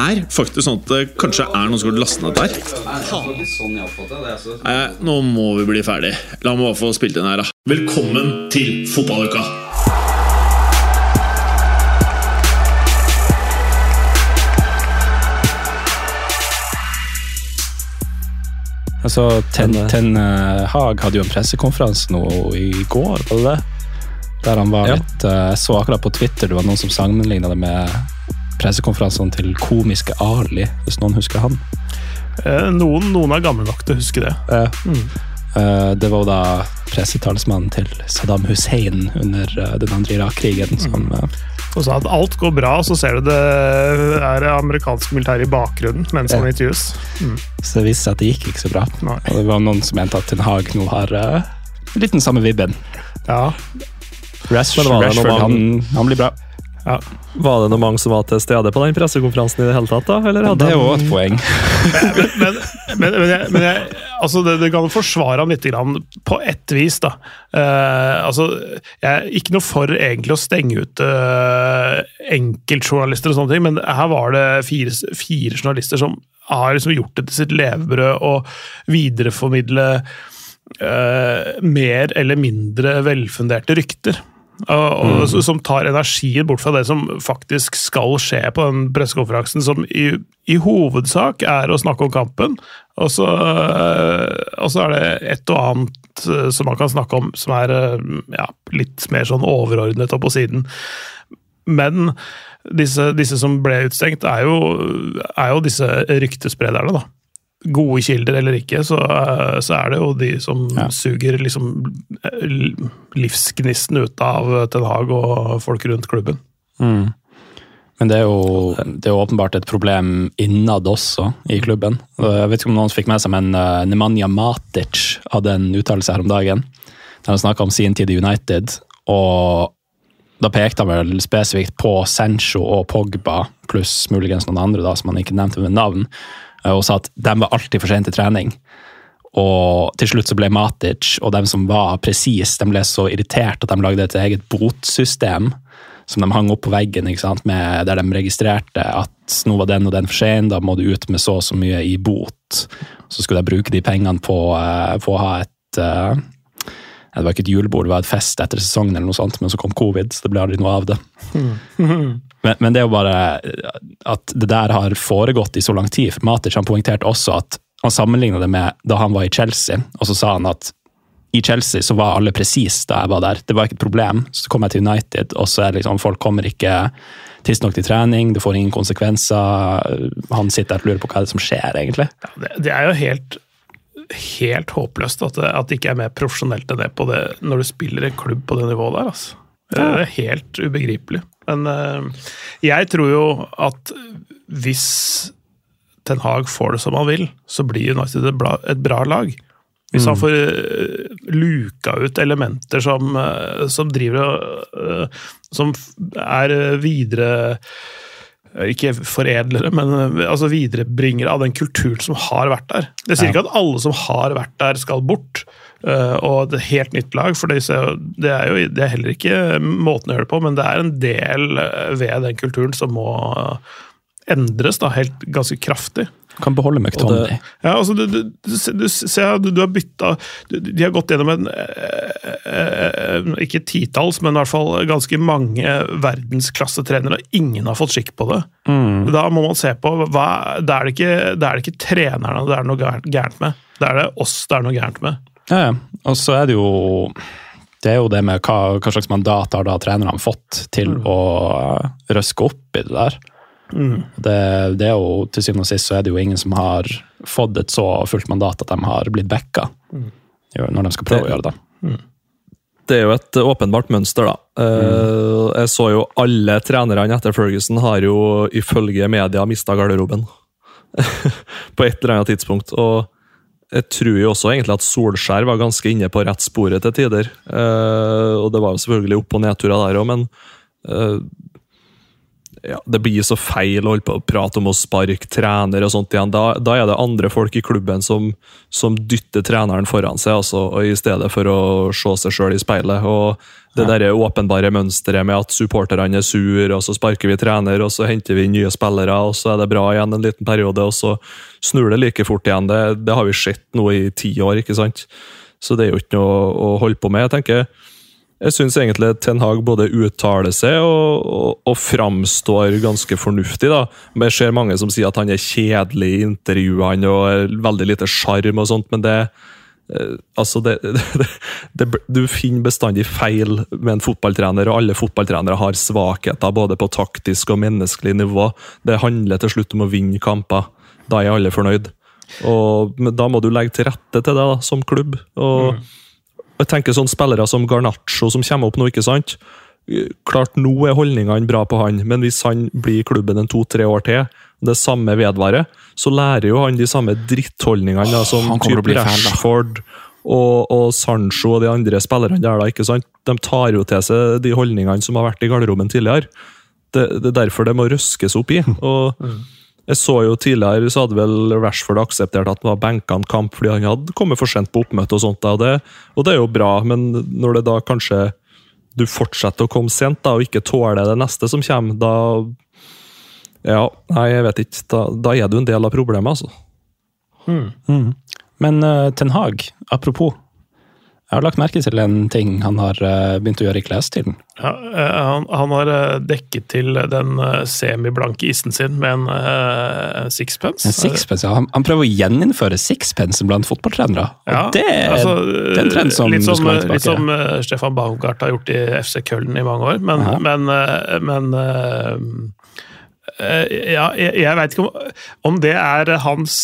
er faktisk sånn at det kanskje er noen som har lastet ned der. Nei, nå må vi bli ferdig. La meg bare få spilt inn her, da. Velkommen til fotballuka! Altså, Ten, Ten eh, Hag hadde jo en pressekonferanse nå i går, var det det? Der han var Ja. litt eh, Jeg så akkurat på Twitter det var noen som sammenligna det med pressekonferansene til komiske Ali, hvis noen husker han. Eh, Noen, noen er gamle nok til å huske det. Mm. det var jo da pressetalsmannen til Saddam Hussein under eh, den andre Irak-krigen som eh, Og sa at alt går bra, så ser du det er amerikansk militær i bakgrunnen mens han intervjues. Så det viste seg at det gikk ikke så bra. Nei. Og det var noen som mente at Ten Hag nå har uh, litt den samme vibben. Ja, Rash, Rashford, han, han blir bra. Ja. Var det noe mange som var til stede på den pressekonferansen i det hele tatt? da? Eller hadde Det er jo et poeng. Men, men, men, jeg, men jeg, altså det, det kan forsvare han litt grann, på ett vis. da. Uh, altså, jeg er ikke noe for egentlig å stenge ut uh, enkeltjournalister, og sånne ting, men her var det fire, fire journalister som har liksom gjort det til sitt levebrød å videreformidle uh, mer eller mindre velfunderte rykter. Og, og, så- Som tar energien bort fra det som faktisk skal skje på den pressekonferansen, som i, i hovedsak er å snakke om kampen. Og så, øh, og så er det et og annet øh, som man kan snakke om som er øh, ja, litt mer sånn overordnet og på siden. Men disse, disse som ble utstengt, er jo, er jo disse ryktesprederne, da gode kilder eller ikke, så, eh, så er det jo de som Ja. suger liksom eh, livsgnisten ut av Ten Hag og folk rundt klubben. Mm. Men det er, jo, det er jo åpenbart et problem innad også i klubben. Jeg vet ikke om noen fikk med seg, men uh, Nemanja Matic hadde en uttalelse her om dagen. Der han snakka om sin tid i United. og da pekte han vel spesifikt på Sancho og Pogba, pluss muligens noen andre da, som han ikke nevnte med navn, eh, og sa at de var alltid for sent til trening. Og til slutt så ble Matic og dem som var presis, de ble så irritert at de lagde et eget botsystem som de hang opp på veggen? Med, der de registrerte at nå var den og den for sen, da må du ut med så og så mye i bot. Så skulle de bruke de pengene på, eh, på å ha et eh, Det var ikke et julebord, det var et fest etter sesongen, eller noe sånt, men så kom covid, så det ble aldri noe av det. Men, men det er jo bare at det der har foregått i så lang tid. for Matic han poengterte også at han sammenligna det med da han var i Chelsea, og så sa han at i Chelsea så var alle presise da jeg var der. Det var ikke et problem. Så kom jeg til United, og så er det liksom folk kommer ikke tidsnok til trening, det får ingen konsekvenser. Han sitter der og lurer på hva er det som skjer, egentlig. Ja, det, det er jo helt, helt håpløst at det, at det ikke er mer profesjonelt enn det, på det når du spiller en klubb på det nivået der. Altså. Det er helt ubegripelig. Men uh, jeg tror jo at hvis Ten Hag får det som han vil, så blir United et bra, et bra lag. Hvis han får eh, luka ut elementer som, eh, som driver og Som er videre ikke foredlere, men eh, altså viderebringere av den kulturen som har vært der. Det sier ikke at alle som har vært der, skal bort. eh, og et helt nytt lag, for det er jo- det er er heller ikke måten å gjøre det på, men det er en del eh, ved den kulturen som må endres da, helt ganske kraftig. Kan beholde McTonny. Ja, altså, du, du, du, se- du, du, du har bytta De har gått gjennom en eh, eh, Ikke titalls, men i hvert fall ganske mange verdensklassetrenere, og ingen har fått skikk på det. Da må man se på hva, det, er det ikke, det er det ikke trenerne det er noe gærent- med. Det er det oss det er noe gærent med. Ja, ja. Og så er det jo det er jo det med hva, hva slags mandat har da trenerne fått til å eh, røske opp i det der. Det, det er jo, Til syvende og sist så er det jo ingen som har fått et så fullt mandat at de har blitt backa når de skal prøve å gjøre det. Det er jo et åpenbart mønster, da. Eh, Jeg så jo alle trenerne etter Ferguson har jo ifølge media mista garderoben. på et eller annet tidspunkt. Og jeg tror jo også egentlig at Solskjær var ganske inne på rett sporet til tider. Eh, og det var jo selvfølgelig opp- og nedturer der òg, men eh, ja, det blir så feil å holde på å prate om å sparke trener og sånt igjen. Da, da er det andre folk i klubben som, som dytter treneren foran seg, altså, og i stedet for å se seg sjøl i speilet. og Det ja. der åpenbare mønsteret med at supporterne er sur, og så sparker vi trener, og så henter vi nye spillere, og så er det bra igjen en liten periode, og så snur det like fort igjen. Det, det har vi sett nå i ti år, ikke sant? Så det er jo ikke noe å holde på med. jeg tenker jeg syns egentlig Ten Hag både uttaler seg og, og, og, framstår ganske fornuftig. da. Men Jeg ser mange som sier at han er kjedelig i intervjuene og veldig lite sjarm og sånt, men det eh, Altså, det, det, det, Du finner bestandig feil med en fotballtrener, og alle fotballtrenere har svakheter både på taktisk og menneskelig nivå. Det handler til slutt om å vinne kamper. Da er alle fornøyd. Og, men da må du legge til rette til det da, som klubb. og mm jeg tenker sånn Spillere som Garnaccio som kommer opp nå, ikke sant? Klart Nå er holdningene bra på han, men hvis han blir i klubben en to-tre år til, det samme vedvarer, så lærer jo han de samme drittholdningene da, som typ Rashford og, og, Sancho og de andre spillerne der. da, ikke sant? De tar jo til seg de holdningene som har vært i garderoben tidligere. Det, det er derfor det må røskes opp i. og mm. Jeg så jo Tidligere så hadde vel Rashford akseptert at han var benka en kamp fordi han hadde kommet for sent på oppmøte, og sånt, og det, og det er jo bra, men når det da kanskje du fortsetter å komme sent da, og ikke tåler det neste som kommer, da Ja, nei, jeg vet ikke. Da, da er du en del av problemet, altså. Mm. Mm. Men uh, Ten Hag, apropos jeg har lagt merke til en ting han har eh, begynt å gjøre i klesstilen. Ja, eh, han, han, har eh, dekket til den semiblanke isen sin med en, uh, sixpence. En sixpence, ja. Han, han, prøver å gjeninnføre sixpence blant fotballtrenere. Ja, det, altså, det, er en trend som litt som, litt som Stefan Baumgart har gjort i FC Køllen i mange år, men, men, men Eh, ja, jeg, jeg veit ikke om, om, det er hans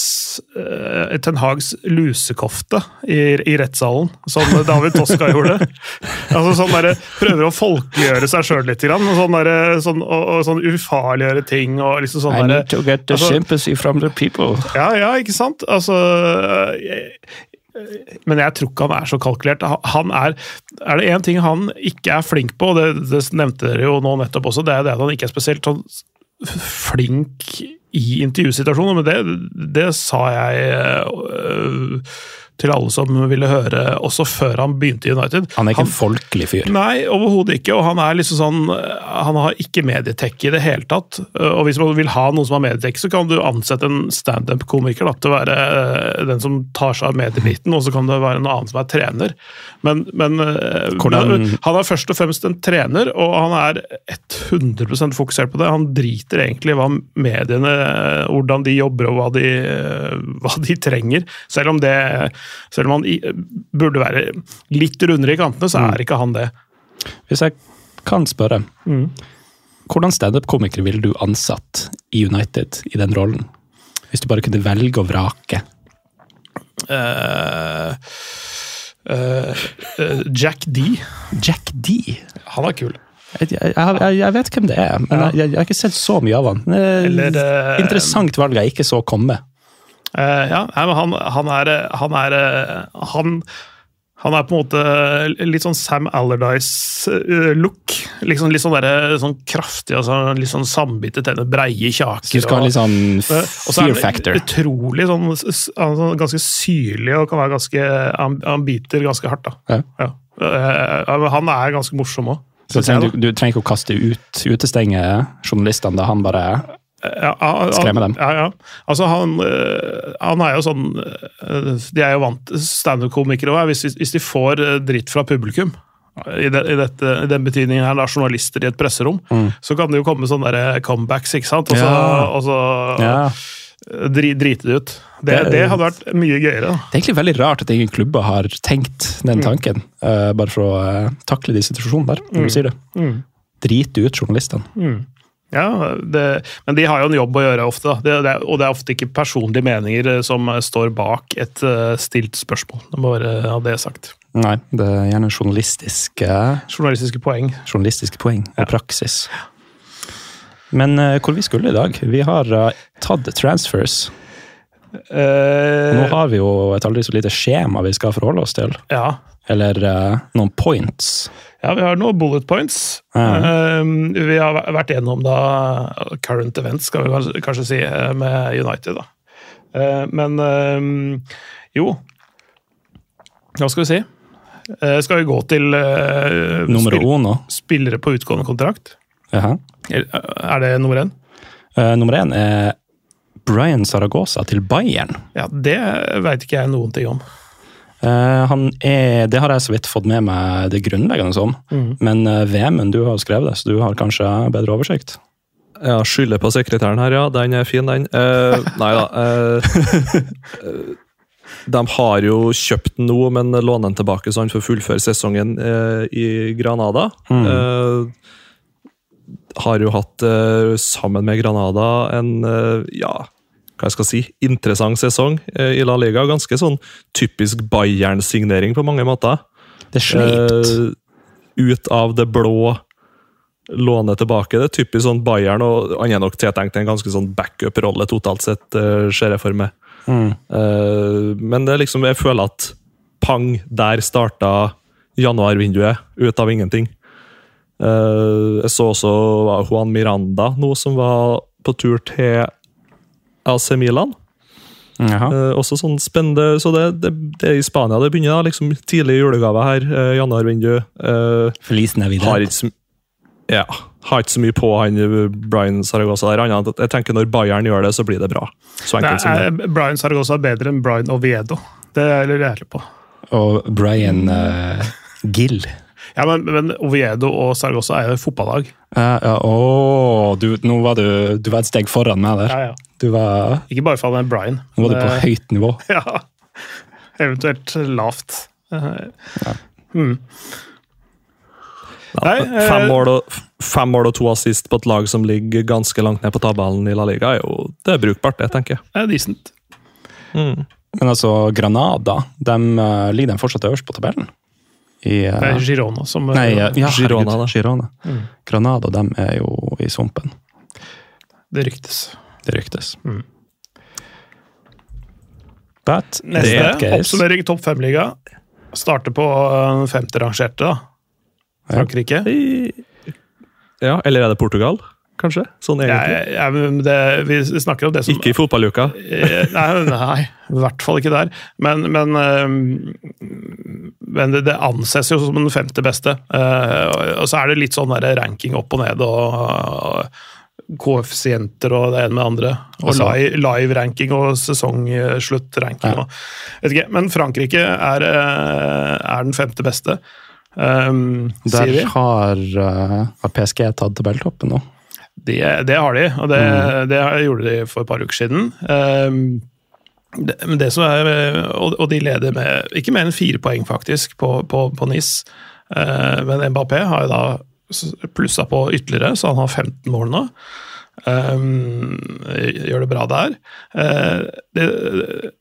uh, Ten Hags lusekofte i, i rettssalen, som David Toska gjorde. Altså sånn der, Prøver å folkeliggjøre seg sjøl litt, og sånn, der, sånn, og, og sånn ufarliggjøre ting. og liksom sånn I need to get the altså, sympathy from the people. Ja, ja, ikke sant? Altså jeg, men jeg tror ikke han er så kalkulert. Han er, er det én ting han ikke er flink på, og det, det nevnte dere jo nå nettopp også, det er det at han ikke er spesielt sånn flink i intervjusituasjoner, men det, det sa jeg øh, til alle som ville høre, også før han begynte i United. Han er ikke han, en folkelig fyr? Nei, overhodet ikke. Og han er liksom sånn Han har ikke medietek i det hele tatt. Og hvis man vil ha noen som har medietek, så kan du ansette en standup-komiker til å være eh, den som tar seg av mediebiten, og så kan det være en annen som er trener. Men, men eh, Hvordan... han er først og fremst en trener, og han er 100% fokusert på det. Han driter egentlig i hva mediene Hvordan de jobber og hva de, hva de trenger, selv om det selv om han burde være litt rundere i kantene, så er mm. ikke han det. Hvis jeg kan spørre, mm. hvordan standup-komiker ville du ansatt i United i den rollen? Hvis du bare kunne velge og vrake? Uh, uh, uh, Jack D. Jack D? Han er kul. Jeg, jeg, jeg, jeg, vet hvem det er, men jeg, har ikke sett så mye av han. Eller, interessant valg jeg ikke så komme. Uh, ja, han, han, er, han, er han, han er på en måte litt sånn Sam Allardyce-look. Liksom, litt sånn, der, sånn kraftig, altså, litt sånn sambitte tenner, breie kjaker. Du skal ha litt sånn fear factor. Utrolig sånn, sånn, ganske syrlig og kan være ganske Han biter ganske hardt, da. Ja. Ja. Han er ganske morsom òg. Du, du, trenger ikke å kaste ut, utestenge journalistene da han bare ja, Skremme dem. Ja, ja. Altså, han, eh, han, er jo sånn eh, De er jo vant standup-komikere òg. Hvis, hvis, de får eh, dritt fra publikum, i, de, i, dette, i den betydningen her, det er journalister i et presserom, mm. så kan det jo komme sånne der comebacks, ikke sant? Og så, og så dri, drite det ut. Det, det, hadde vært mye gøyere. Da. Det er egentlig veldig rart at ingen klubber har tenkt den mm. tanken, mm. uh, bare for å uh, takle de situasjonene der, når mm. du sier det. Mm. Drite ut journalistene. Ja, det, men de har jo en jobb å gjøre ofte, det, det, og det er ofte ikke personlige meninger eh, som står bak et uh, stilt spørsmål. Det må være av det sagt. Nei, det er gjerne journalistiske Journalistiske poeng. Journalistiske poeng og ja. praksis. Men uh, hvor vi skulle i dag? Vi har uh, tatt transfers. Eh, Nå har vi jo et aldri så lite skjema vi skal forholde oss til. ja. Eller uh, noen points. ja, vi har noen bullet points. Uh. Vi har vært gjennom da current events, skal vi kanskje- si, med United. da. Men jo Hva skal vi si? Skal vi gå til Nummer spill- uno. spillere på utgående kontrakt? Eller, Er det nummer én? Nummer én er Brian Saragosa til Bayern. Ja, det veit ikke jeg noen ting om. Uh, han er, det har jeg så vidt fått med meg det grunnleggende om. Mm. Men uh, VM-en, du har skrevet det, så du har kanskje bedre oversikt? Ja, skylder på sekretæren her, ja. Den er fin, den. Uh, nei da. Eh, eh, de har jo kjøpt den nå, men låner den tilbake så han får fullføre sesongen eh, i Granada. Eh, har jo hatt, eh, sammen med Granada, en eh, ja, hva jeg skal si, interessant sesong eh, i La Liga. Ganske sånn typisk Bayern-signering på mange måter. Det sleit. Eh, ut av det blå låne tilbake. Det er typisk sånn Bayern, og han er nok tiltenkt en ganske sånn backup-rolle totalt sett, uh, ser jeg for meg. Mm. Eh, men det er liksom, jeg føler at pang, der starta januarvinduet, ut av ingenting. Eh, jeg så også Juan Miranda nå som var på tur til AC Milan. Jaha. Eh, også sånn spennende, så det, det, det er i Spania det begynner. da, liksom Tidlig julegave her, uh, januarvindu. Uh, Feliz Navidad. ja, har ikke så mye på han Brian Saragossa der. annet Jeg tenker Når Bayern gjør det, så blir det bra. Så Nei, enkelt som det. er Brian Saragossa bedre enn Brian Oviedo? Det er jeg ærlig på. Og Brian uh, Gill. Ja, men, men Oviedo og Saragossa er jo et fotballag. Ja, ja, å, du, nå var du, du var et steg foran meg der. Ja, ja. Du var, Ikke bare for er Brian. nå var du på høyt nivå. Ja. Eventuelt lavt. Ja. hmm. Nei, eh, fem, mål og, fem mål og to assist på et lag som ligger ganske langt ned på tabellen i La Liga, er jo det er brukbart, det, tenker jeg. Det er decent. Mm. Men altså, Granada, de, eh, ligger de fortsatt øverst på tabellen? I, uh, Det er Girona som nei, ja, ja, Girona, da. Girona. Mm. Granada, de er jo i sumpen. Det ryktes. Det ryktes. Mm. But Neste that case- oppsummering topp fem-liga. Starter på eh, femterangerte, da. Frankrike. Ja, Eller er det Portugal, kanskje? Sånn egentlig. ja, men det, vi snakker om det som Ikke i fotballuka. Eh, Nei, nei, i hvert fall ikke der. Men, men, eh, men det, anses jo som den femte beste. Eh, og så er det litt sånn der ranking opp og ned og, og koeffisienter og det ene med det andre. Og Altså- live- live-ranking og sesongslutt-ranking. Ja. Vet ikke, men Frankrike er, eh, er den femte beste. Um, sier Der har, har PSG tatt tabelltoppen nå. Det, det har de, og det, Mm. det gjorde de for et par uker siden. Um, det, men det som er, og, og de leder med ikke mer enn fire poeng, faktisk, på, på, på NIS. Uh, men Mbappé har jo da plussa på ytterligere, så han har 15 mål nå. Um, gjør det bra der. Uh, det,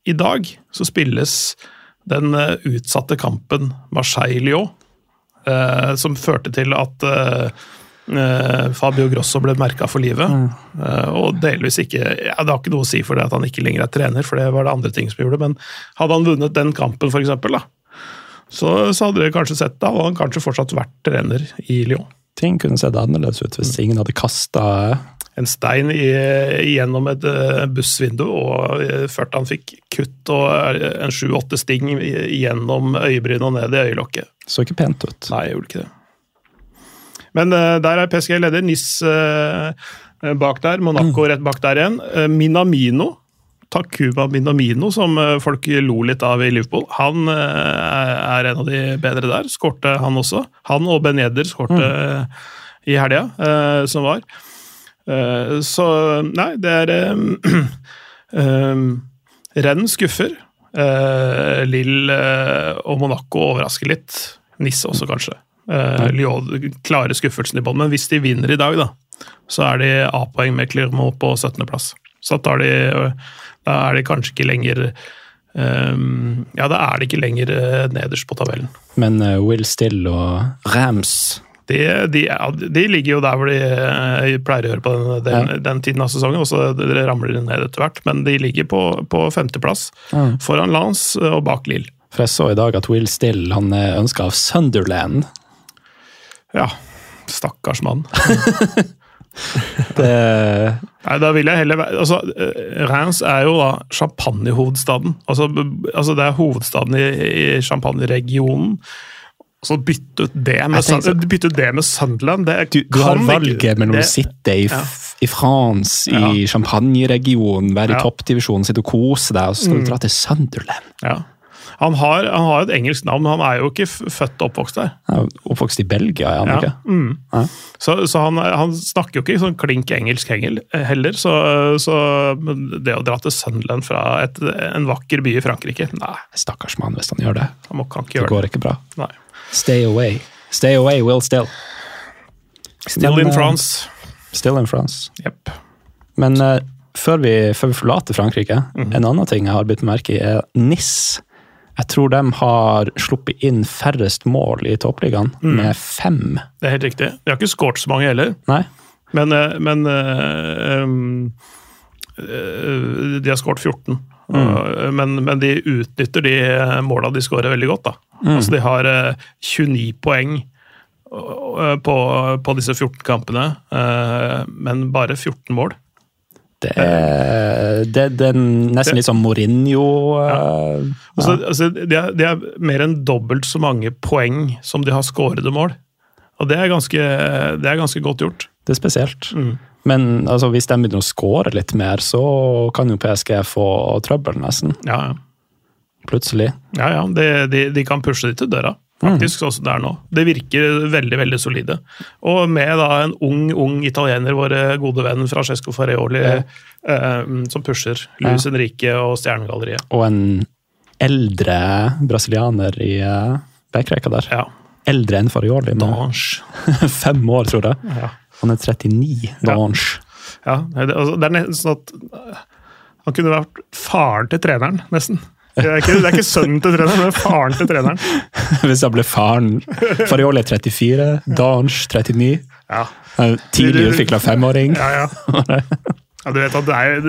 I dag så spilles den eh, utsatte kampen Marseille-Lyon, uh, som førte til at eh, eh, Fabio Grosso ble merka for livet. Eh, og delvis ikke ja, Det har ikke noe å si for det at han ikke lenger er trener, for det var det andre ting som gjorde, men hadde han vunnet den kampen, for eksempel, da, så, så hadde det kanskje sett da, og han kanskje fortsatt vært trener i Lyon. Ting kunne sett annerledes ut hvis ingen hadde kasta En stein i, gjennom et eh, bussvindu og eh, ført han fikk kutt og eh, en sju-åtte sting gjennom øyebrynet og ned i øyelokket. Så ikke pent ut. Nei, jeg gjorde ikke det. Men eh, der er PSG leder. NIS eh, bak der. Monaco rett bak der igjen. Eh, Minamino. Takuba Minamino, som eh, folk lo litt av i Liverpool. Han eh, er en av de bedre der. Skårte han også. Han og Beneder skårte mm. i helga eh, som var. Eh, så nei, det er eh, eh, Renn skuffer. Lill eh, og Monaco overrasker litt. Nisse også, kanskje. Uh, Lyon klarer skuffelsen i bånn, men hvis de vinner i dag, da, så er de A-poeng med Clermont på 17.-plass. Så tar de, da er de kanskje ikke lenger um, Ja, da er de ikke lenger eh, nederst på tabellen. Men uh, Will Still og Rams De, de, ja, de ligger jo der hvor de uh, pleier å gjøre på den, den, den tiden av sesongen, og så ramler de ned etter hvert. Men de ligger på, på femteplass, foran Lance og bak Lill. For jeg så i dag at Will Still han er ønska av Sunderland. Ja, stakkars mann. Det, Nei, da vil jeg heller være altså, eh, Reims er jo da champagnehovedstaden. Altså, altså det er hovedstaden i, i champagneregionen. Så bytte ut det med, tenker bytte ut det med Sunderland det du, du har kan ikke- valget mellom det- å sitte i, ja. i France, i champagneregionen, være Ja. Mm. i toppdivisjonen, sitte og kose deg, og så skal du dra til Sunderland. Ja. Han har, han har et engelsk navn, men han er jo ikke født og oppvokst der. Han er oppvokst i Belgia, er han Ja. ikke? Mm. Ja. Så, så han, han snakker jo ikke sånn klink engelsk heller, så, så det å dra til Sunderland fra et, en vakker by i Frankrike Nei, Stakkars mann hvis han gjør det. han må, kan ikke Det gjøre det. går ikke bra. Nei. Stay away. Stay away, Will Still. Still Men, in eh, France. Still in France. Yep. Men uh, før, vi, før vi forlater Frankrike, Mhm. en annen ting jeg har bitt merke i, er NIS. Jeg tror de har sluppet inn færrest mål i toppligaen, mm. med fem. Det er helt riktig. De har ikke skåret så mange heller, Nei? men, eh, men um, De har skåret 14. Mm. Men, men de utnytter de måla de skårer veldig godt. da. Altså De har eh, 29 poeng på, på disse 14 kampene, men bare 14 mål. Det er, det, det er nesten litt sånn Mourinho ja. Altså, altså, det, er, det, er mer enn dobbelt så mange poeng som de har skårede mål. Og det er ganske, det er ganske godt gjort. Det er spesielt. Mm. Men altså, hvis de begynner å skåre litt mer, så kan jo PSG få trøbbel, nesten. Ja, ja. Plutselig. Ja, ja, de, de, de kan pushe de til døra, faktisk, sånn som det er nå. Det virker veldig veldig solide. Og med da en ung ung italiener, vår gode venn Francesco Farioli, eh, som pusher Luis Henrique og Stjernegalleriet. Og en eldre brasilianer i uh, backrekka der. Ja. Eldre enn Fareoli. med Dange. fem år, tror jeg. Ja. Han er 39. Dange. ja det, altså, det er nesten sånn at eh, han kunne vært faren til treneren, nesten. Det er ikke, det er ikke sønnen til treneren, men faren til treneren. Hvis han ble faren Farioli er 34, Dange 39. Ja, Tidligere fikk Tidlig utvikla femåring. ja. ja. Ja, du vet at det er,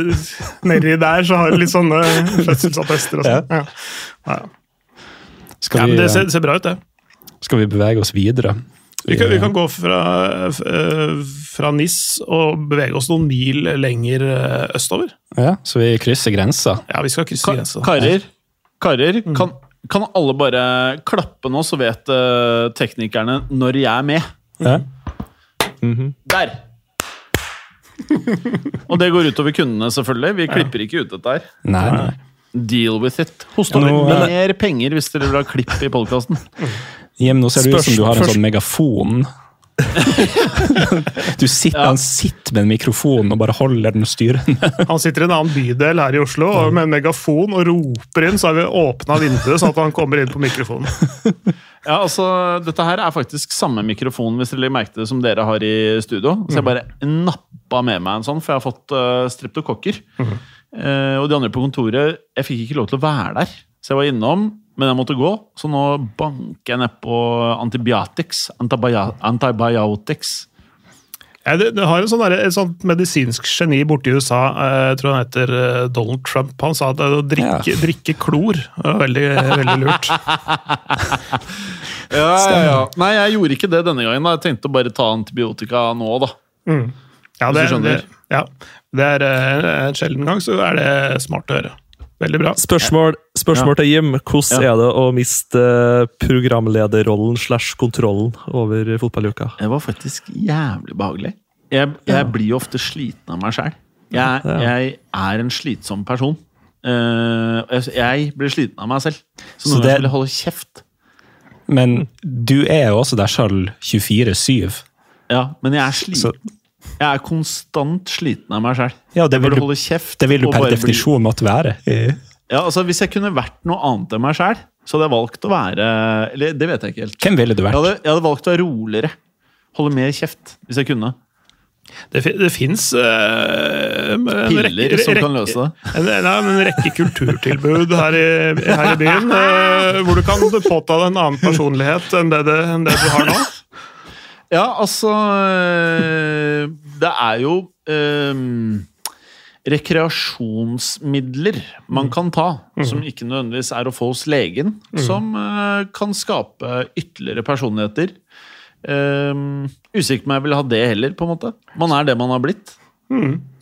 nedi der så har du litt sånne fødselsattester og sånn. Ja. Ja. Ja, men det ser, ser bra ut, det. skal vi bevege oss videre? Vi kan, vi kan gå fra, eh, fra NIS og bevege oss noen mil lenger eh, østover. Ja, Så vi krysser grensa. Ja, vi skal krysse Ka grensa. karer, karer Mm. kan, kan alle bare klappe nå, så vet uh, teknikerne når jeg er med? Ja. Der! Og det går utover kundene, selvfølgelig. Vi klipper ikke ut dette her. Nei, nei. Deal with it. Host Ja, over eh, mer penger hvis dere vil ha klipp i podkasten. Hjemme nå ser det ut som du har en sånn megafon. Du sitter, Han sitter med en mikrofon og bare holder den styrer. Han sitter i en annen bydel her i Oslo og med en megafon og roper inn, så har vi åpna vinduet sånn at han kommer inn på mikrofonen. Ja, altså, Dette her er faktisk samme mikrofon hvis dere merkte det som dere har i studio. Så jeg bare nappa med meg en sånn, for jeg har fått uh, streptokokker. Eh, og de andre på kontoret Jeg fikk ikke lov til å være der, så jeg var innom. Men jeg måtte gå, så nå banker jeg nedpå antibiotics. Antibiotics. Ja, det, det har en sånn der, et sånt medisinsk geni borte i USA, eh, jeg tror han heter eh, Donald Trump. Han sa at å drikke, Ja. drikke klor var veldig, veldig lurt. Ja, ja, ja. Nei, jeg gjorde ikke det denne gangen. da Jeg tenkte å bare ta antibiotika nå, da. Ja, Hvis det, du skjønner. det, ja, det er eh, en sjelden gang, så er det smart å høre. Veldig bra. Spørsmål, spørsmål til Jim. Hvordan Ja. er det å miste programlederrollen slash kontrollen over fotballuka? Det var faktisk jævlig behagelig. Jeg, jeg blir jo ofte sliten av meg sjæl. Jeg, jeg er en slitsom person. Eh, jeg, blir sliten av meg selv. Så nå noen ganger vil jeg holde kjeft. Men du er jo også deg sjøl 24-7. Ja, men jeg er sliten. Så- sliten. Jeg er konstant sliten av meg sjøl. Ja, det vil du- holde kjeft. Det vil du per definisjon måtte være. Ja, altså Hvis jeg kunne vært noe annet enn meg sjæl, så hadde jeg valgt å være Eller det vet jeg ikke helt. Hvem ville du Jeg hadde, jeg hadde valgt å være roligere. Holde mer kjeft, hvis jeg kunne. Det, det fins Piller som kan løse det. En, en, en rekke kulturtilbud her i, her i byen, eh, hvor du kan påta deg en annen personlighet enn det, det, enn det du har nå. Ja, altså øh, Det er jo um, rekreasjonsmidler man kan ta, som ikke nødvendigvis er å få hos legen, som uh, kan skape ytterligere personligheter. Um, usikker på om jeg vil ha det heller, på en måte. Man er det man har blitt.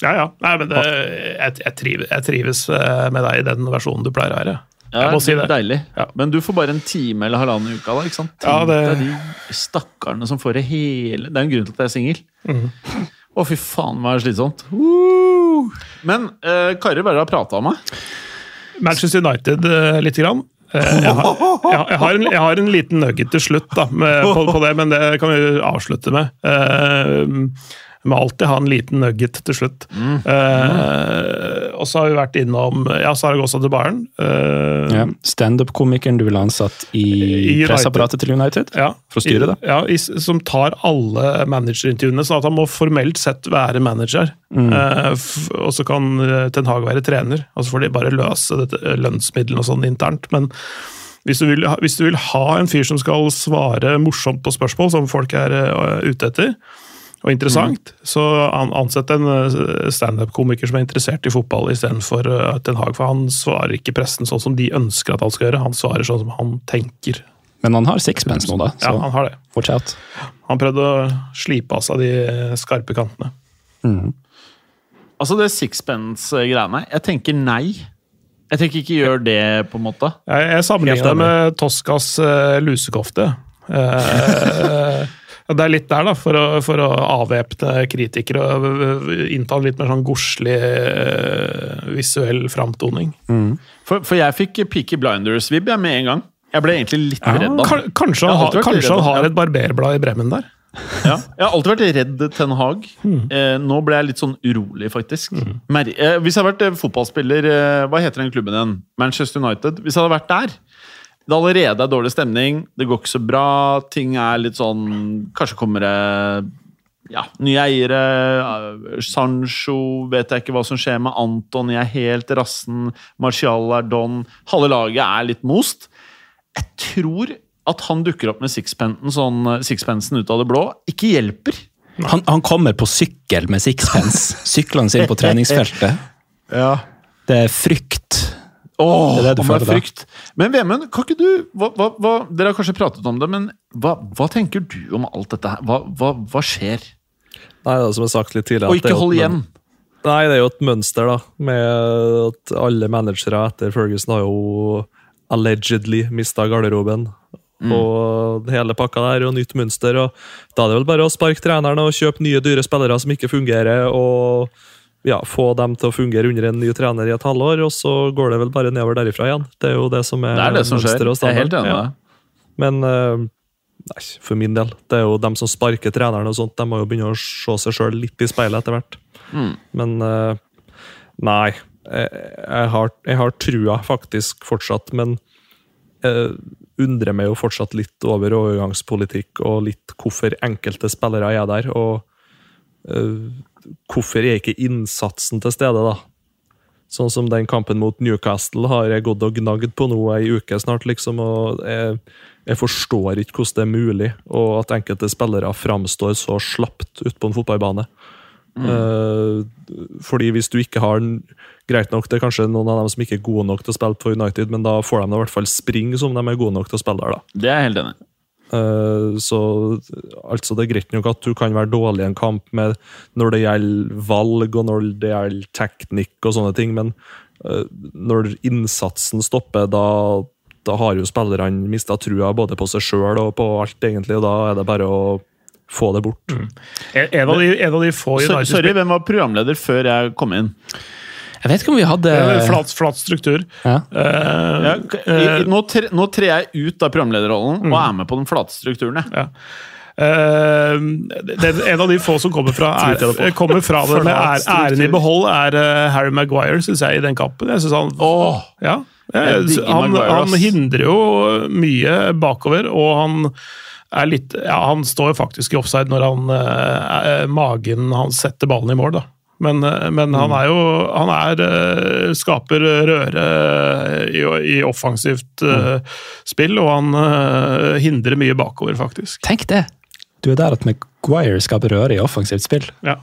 Ja, ja. Nei, men det, jeg, jeg, trives, jeg trives eh, med deg i den versjonen du pleier å være. Jeg må si det. Deilig. Ja. Men du får bare en time eller halvannen i uka, da. ikke sant? Ja, det- deg de stakkarene som får det hele Det er en grunn til at jeg er singel. Mm. Å, fy faen, hva slitsomt. Uh! Men uh, Kari, hva er det du har prata om? Manchester United uh, lite grann. Eh, jeg, har, jeg, jeg, har en, jeg har en liten nugget til slutt da, med, på, på det, men det kan vi avslutte med. Uh, må alltid ha en liten nugget til slutt. Eh, og så har vi vært innom ja, Saragossa til Bayern. Eh, Ja. Standup-komikeren du ville ansatt i, I pressapparatet til United? Ja, For å styre det? Ja, i, som tar alle managerintervjuene, sånn at han må formelt sett være manager. Mm. Eh, f og så kan Ten Hag være trener, og så får de bare løse dette, lønnsmidlene og sånn internt. Men hvis du, vil, hvis du vil ha en fyr som skal svare morsomt på spørsmål som folk er ute etter, og interessant, Mm. så ansett en eh, standup-komiker som er interessert i fotball istedenfor uh, Ten Hag, for han svarer ikke pressen sånn som de ønsker at han skal gjøre, han svarer sånn som han tenker. Men han har sixpence nå, da. Så Ja, han har det. watch out. Han prøvde å slipe av seg de skarpe kantene. Altså det sixpence-greiene. Jeg tenker nei. Jeg tenker ikke gjør det, på en måte. Jeg, jeg sammenligner det med Toskas uh, lusekofte. Eh, det er litt der, da, for å, for å avvæpne kritikere og innta en litt mer sånn godslig øh, visuell framtoning. For, for jeg fikk Peaky Blinders-vibb med en gang. Jeg ble egentlig litt redd da. Kanskje han, har kanskje han har et barberblad i bremmen der? Ja. Jeg har alltid vært redd Ten Hag. Mm. Eh, nå ble jeg litt sånn urolig, faktisk. Mer eh, hvis jeg hadde vært eh, fotballspiller eh, Hva heter den klubben igjen? Manchester United. Hvis jeg hadde vært der Det allerede er dårlig stemning, det går ikke så bra, ting er litt sånn Kanskje kommer det ja, nye eiere. eh, Sancho vet jeg ikke hva som skjer med. Antony er helt rassen. Marcial er don. Halve laget er litt most. Jeg tror at han dukker opp med sixpensen, sånn, eh, sixpensen ut av det blå, ikke hjelper. Han, han kommer på sykkel med sixpence, syklende inn på treningsfeltet. ja. Det er frykt. Åh, Det er det da. frykt. Men Vemund, kan ikke du hva, hva, hva, Dere har kanskje pratet om det, men hva, tenker du om alt dette her? Hva, skjer? Nei, det er som jeg har sagt litt tidligere Og ikke hold igjen. Nei, det er jo et mønster, da. Med at alle managere etter Ferguson har jo allegedly mista garderoben. Mm. Og hele pakka der, og nytt mønster. og Da er det vel bare å sparke treneren og kjøpe nye, dyre spillere som ikke fungerer. og ja, Få dem til å fungere under en ny trener i et halvår, og så går det vel bare nedover derifra igjen. Det er jo det som er, Det er det som skjer. Jeg er helt enig deg. Men eh, nei, for min del, det er jo dem som sparker treneren og sånt, de må jo begynne å se seg sjøl litt i speilet etter hvert. Mm. Men eh, nei. Jeg, har, jeg har trua faktisk fortsatt, men jeg undrer meg jo fortsatt litt over overgangspolitikk og litt hvorfor enkelte spillere er der. og eh, hvorfor er ikke innsatsen til stede, da? Sånn som den kampen mot Newcastle har jeg gått og gnagd på nå ei uke snart, liksom. og jeg, jeg forstår ikke hvordan det er mulig, og at enkelte spillere framstår så slapt ute på en fotballbane. Eh, fordi hvis du ikke har den Greit nok, det er kanskje noen av dem som ikke er gode nok til å spille på United, men da får de i hvert fall springe som de er gode nok til å spille der, da. Det er jeg helt enig Så altså det er greit nok at du kan være dårlig i en kamp med når det gjelder valg og når det gjelder teknikk og sånne ting, men eh, når innsatsen stopper, da, da har jo spillerne mista trua både på seg sjøl og på alt, egentlig, og da er det bare å få det bort. Mm. en av de, en av de få United sorry, hvem var programleder før jeg kom inn? Jeg vet ikke om vi hadde Flat, flat struktur. ja. Uh, Ja, i, i, nå, tre, jeg ut av programlederrollen og er med på den flate strukturen. Ja. Uh, det, en av de få som kommer fra, er, kommer fra det med ære, æren i behold, er eh, Harry Maguire, syns jeg, i den kampen. Jeg synes han, oh. ja, Jeg han, han hindrer jo mye bakover, og han er litt ja, Han står jo faktisk i offside når han eh, magen hans setter ballen i mål, da. Men, eh, men han er jo Han er eh, skaper røre i, i offensivt mm. spill, og han eh, hindrer mye bakover, faktisk. Tenk det! Du er der at Maguire skaper røre i offensivt spill. Ja.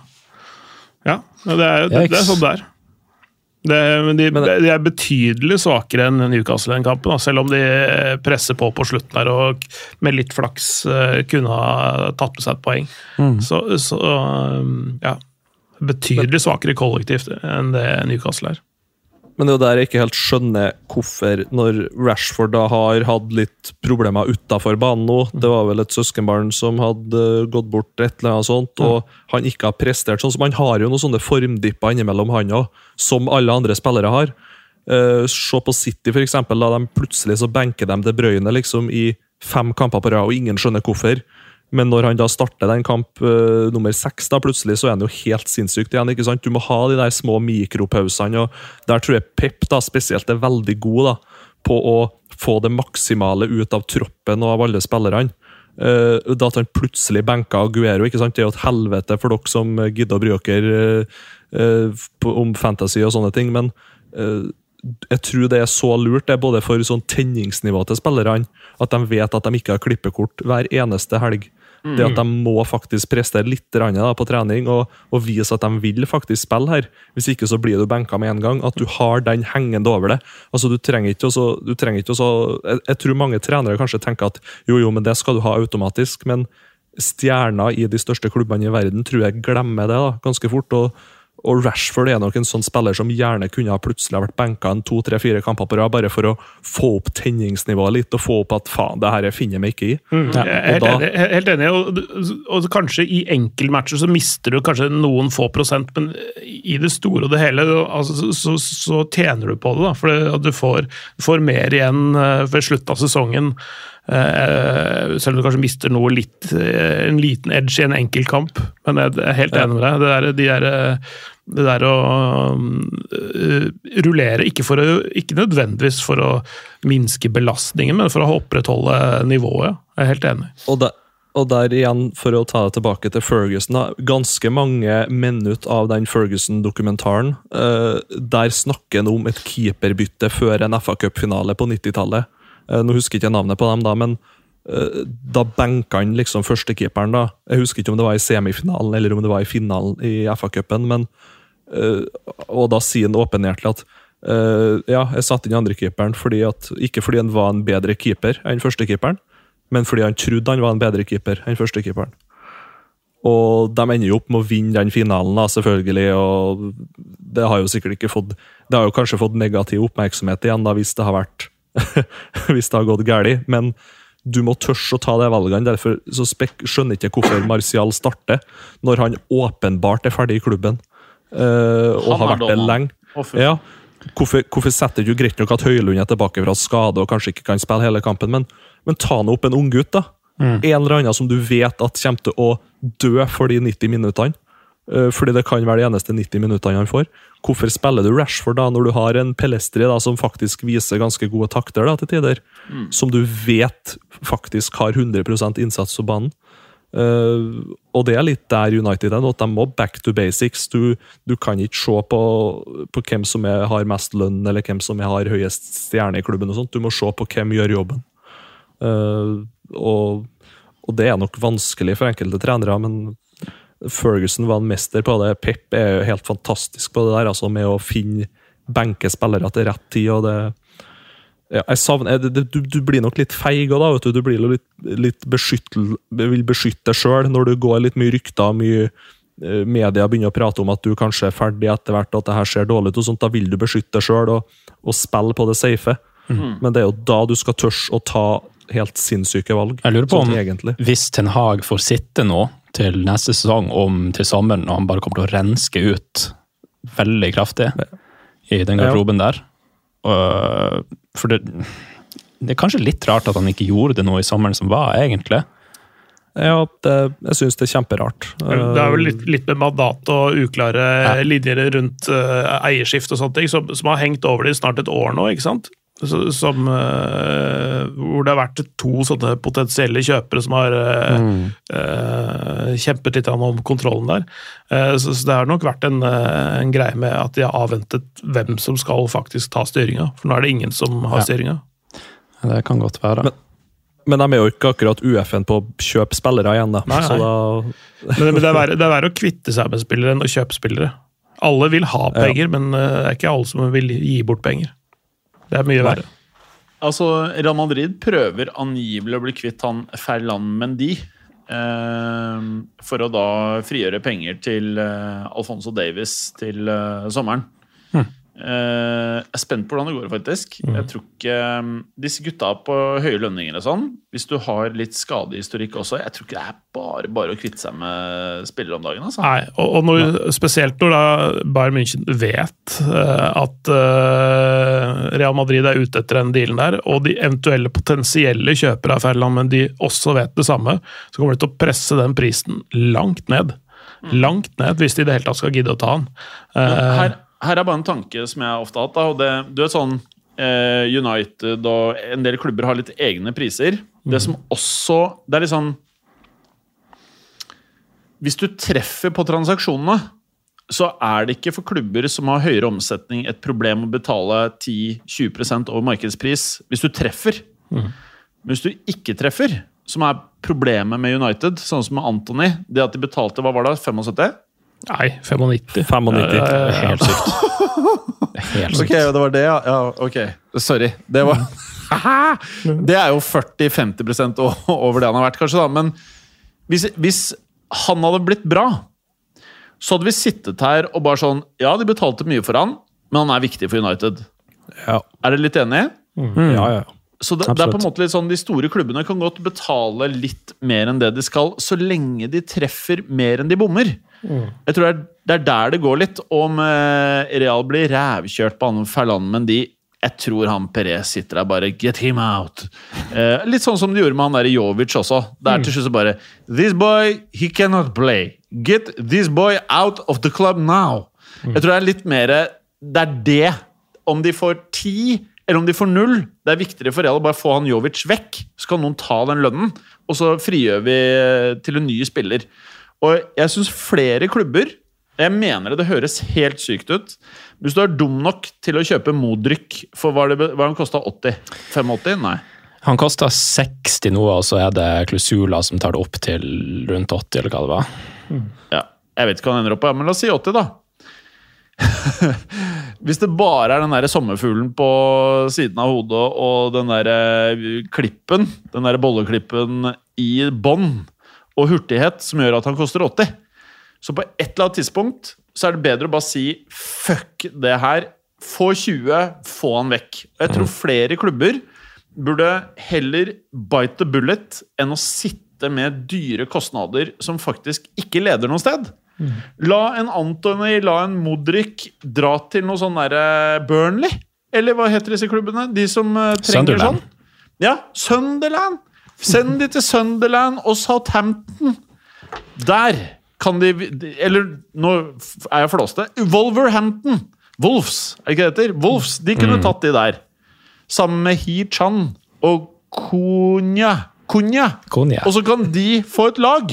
ja det, er, det, det er sånn det er. Det, men de, Men det- de er betydelig svakere enn Newcastle i den kampen, da, selv om de presser på på slutten her og med litt flaks eh, kunne ha tatt med seg et poeng. Så, så um, ja. Betydelig svakere kollektivt enn det Newcastle er. Men det er jo der jeg ikke helt skjønner hvorfor, når Rashford da har hatt litt problemer utafor banen nå Det var vel et søskenbarn som hadde gått bort, et eller annet sånt, og han ikke har prestert sånn. Så man har jo noen sånne formdipper innimellom, han òg, som alle andre spillere har. Uh, se på City, for eksempel. Da de plutselig så benker de De Bruyne liksom i fem kamper på rad, og ingen skjønner hvorfor. Men når han da starter den kamp uh, nummer seks, da plutselig så er han jo helt sinnssykt igjen. ikke sant? Du må ha de der små mikropausene, og der tror jeg Pep da spesielt er veldig god da, på å få det maksimale ut av troppen og av alle spillerne. Uh, da at han plutselig benka Aguero, ikke sant? det er jo et helvete for dere som gidder å bry dere uh, om fantasy og sånne ting, men jeg tror det er så lurt, det er både for sånn tenningsnivå til spillerne, at de vet at de ikke har klippekort hver eneste helg. Det at de må faktisk prestere litt da, på trening og, og vise at de vil faktisk spille her. Hvis ikke så blir du benka med en gang. At du har den hengende over det. Altså, Du trenger ikke også, du trenger ikke også jeg, jeg tror mange trenere kanskje tenker at jo, jo, men det skal du ha automatisk. Men stjerner i de største klubbene i verden tror jeg glemmer det da, ganske fort. og og Rashford er nok en sånn spiller som gjerne kunne ha plutselig vært benka en to, tre, fire kamper på rad, bare for å få opp tenningsnivået litt, og få opp at faen, det her finner jeg meg ikke i. Jeg er helt, da- enig, helt enig. Og, og kanskje i enkeltmatcher så mister du kanskje noen få prosent, men i det store og det hele altså, så, så, så tjener du på det. da, For du får, du får mer igjen eh, ved slutten av sesongen. Uh, selv om du kanskje mister noe litt, uh, en liten edge i en enkelt kamp. Men jeg er helt enig med deg. Det der, de der, eh, det der å uh, rullere, ikke, å, ikke nødvendigvis for å minske belastningen, men for å opprettholde nivået. Jeg er helt enig. Og, der, og der igjen, for å ta det tilbake til Ferguson, da, ganske mange minutter av den Ferguson-dokumentaren, uh, der snakker han om et keeperbytte før en FA Cup-finale på 90-tallet. Uh, nå husker jeg ikke navnet på dem, da, men eh, da benka han liksom førstekeeperen. da. Jeg husker ikke om det var i semifinalen eller om det var i finalen i FA-cupen, men eh, Og da sier han åpenhjertelig at eh, ja, jeg satte inn andrekeeperen fordi at, ikke fordi han var en bedre keeper enn førstekeeperen, men fordi han trodde han var en bedre keeper enn førstekeeperen. Og de ender jo opp med å vinne den finalen, da, selvfølgelig. og Det har jo sikkert ikke fått Det har jo kanskje fått negativ oppmerksomhet igjen da, hvis det har vært hvis det har gått galt. Men du må tørre å ta de valgene. Derfor så skjønner ikke hvorfor Martial starter, når han åpenbart er ferdig i klubben. Uh, og har vært det lenge. Ja, hvorfor, hvorfor setter du greit nok at Høylund er tilbake fra skade og kanskje ikke kan spille hele kampen, men, men ta nå opp en unggutt, da. En eller annen som du vet at kommer til å dø for de 90 minuttene. Eh, Fordi det kan være de eneste 90 minuttene han får. Hvorfor spiller du Rashford da, når du har en Pelestri da, som faktisk viser ganske gode takter da, til tider? Som du vet faktisk har 100% innsats på banen. Uh, og det er litt der United er nå, at de må back to basics. Du, du kan ikke se på, på hvem som er, har mest lønn, eller hvem som er, har høyest stjerne i klubben. og sånt. Du må se på hvem gjør jobben. Uh, og, og det er nok vanskelig for enkelte trenere, men Ferguson var en mester på det. Pep er jo helt fantastisk på det der, altså med å finne benke spillere til rett tid. og det ja, jeg savner, det, det, du, du blir nok litt feig òg, da. vet du. Du blir litt, litt beskyttel, vil beskytte deg sjøl når du går litt mye rykter. mye eh, Media begynner å prate om at du kanskje er ferdig etter hvert, at det her ser dårlig ut. og sånt, Da vil du beskytte deg sjøl og, og spille på det safe. Men det er jo da du skal tørre å ta helt sinnssyke valg. Jeg lurer på om sånn egentlig. hvis Ten Hag får sitte nå til neste sesong, om til sommeren, og han bare kommer til å renske ut veldig kraftig i den garderoben der For det, det er kanskje litt rart at han ikke gjorde det nå i sommeren som var, egentlig. Ja, det, jeg syns det er kjemperart. Det er vel litt, litt med mandat og uklare linjer rundt uh, eierskift og sånne ting, som, som har hengt over det i snart et år nå, ikke sant? Så, som, uh, hvor det har vært to sånne potensielle kjøpere som har uh, mm. uh, kjempet litt om kontrollen der. Eh, så, så det har nok vært en, en greie med at de har avventet hvem som skal faktisk ta styringa. For nå er det ingen som har Ja. styringa. Det kan godt være. Men- Men de er jo ikke akkurat UF-en på å kjøpe spillere igjen, da. Nei, Så nei. da Men, men det, er verre, det er verre å kvitte seg med spillere enn å kjøpe spillere. Alle vil ha penger, men eh, det er ikke alle som vil gi bort penger. Det er mye verre. Altså, Real Madrid prøver angivelig å bli kvitt han Ferland Mendy. Eh, for å da frigjøre penger til eh, Alfonso Davis til eh, sommeren. Eh, jeg er spent på hvordan det går, faktisk. Jeg tror ikke eh, Disse gutta på høye lønninger og sånn, hvis du har litt skadehistorikk også, jeg tror ikke det er bare bare å kvitte seg med spillere om dagen. altså. Nei, og, og når, spesielt når da Bayern München vet eh, at eh, Real Madrid er ute etter den dealen der, og de eventuelle potensielle kjøpere av Ferland, men de også vet det samme, så kommer de til å presse den prisen langt ned. Langt ned, hvis de i det hele tatt skal gidde å ta den. Men Eh, her, her er bare en tanke som jeg ofte har hatt. Da, og det, du vet sånn eh, United og en del klubber har litt egne priser. Det som også Det er litt sånn Hvis du treffer på transaksjonene, så er det ikke for klubber som har høyere omsetning, et problem å betale 10-20% over markedspris hvis du treffer. Men hvis du ikke treffer, som er problemet med United, sånn som med Anthony Det at de betalte hva var det, 75? Nei, 95. 95. Ja, ja, ja. Det er helt sykt. Helt sykt. Ok, det var det, ja. ja ok. Sorry. Det var Det er jo 40-50 o- over det han har vært, kanskje, da. Men hvis, hvis han hadde blitt bra, så hadde vi sittet her og bare sånn Ja, de betalte mye for han, men han er viktig for United. Ja. Er dere litt enige? ja, ja. Så det, det er på en måte litt sånn De store klubbene kan godt betale litt mer enn det de skal, så lenge de treffer mer enn de bommer. Jeg tror det er, det er der det går litt. Om eh, Real blir rævkjørt på han Ferland Mendy Jeg tror han Perez sitter der bare Get him out! Eh, litt sånn som de gjorde med han der Jovic også. Det er til slutt bare This boy, he cannot play. Get this boy out of the club now! Jeg tror det er litt mer Det er det. Om de får ti eller om de får null. Det er viktigere for Real å bare få han Jovic vekk. Så kan noen ta den lønnen, og så frigjør vi til en ny spiller. Og jeg syns flere klubber Jeg mener det, det høres helt sykt ut. Hvis du er dum nok til å kjøpe Modric for hva, det, hva han kosta 80? 85? Nei. Han kosta 60 nå, og så er det Klusula som tar det opp til rundt 80, eller hva det var. Ja, jeg vet ikke hva han ender opp på, men la oss si 80, da. Hvis det bare er den der sommerfuglen på siden av hodet og den der eh, klippen, den der bolleklippen i bånn, og hurtighet som gjør at han koster 80, så på et eller annet tidspunkt så er det bedre å bare si fuck det her. Få 20, få han vekk. Og jeg tror flere klubber burde heller bite the bullet enn å sitte med dyre kostnader som faktisk ikke leder noe sted. La en Antony, la en Modric dra til noe sånn derre Burnley. Eller hva heter disse klubbene? De som eh, trenger Sunderland. sånn. Ja, Sunderland! Send de til Sunderland og Southampton. Der kan de Eller nå er jeg flåste. Wolverhampton! Wolves, er det ikke det heter? Wolves, De kunne tatt de der. Sammen med He Chan og Konya. Kunya. Kunya. Og så kan de få et lag.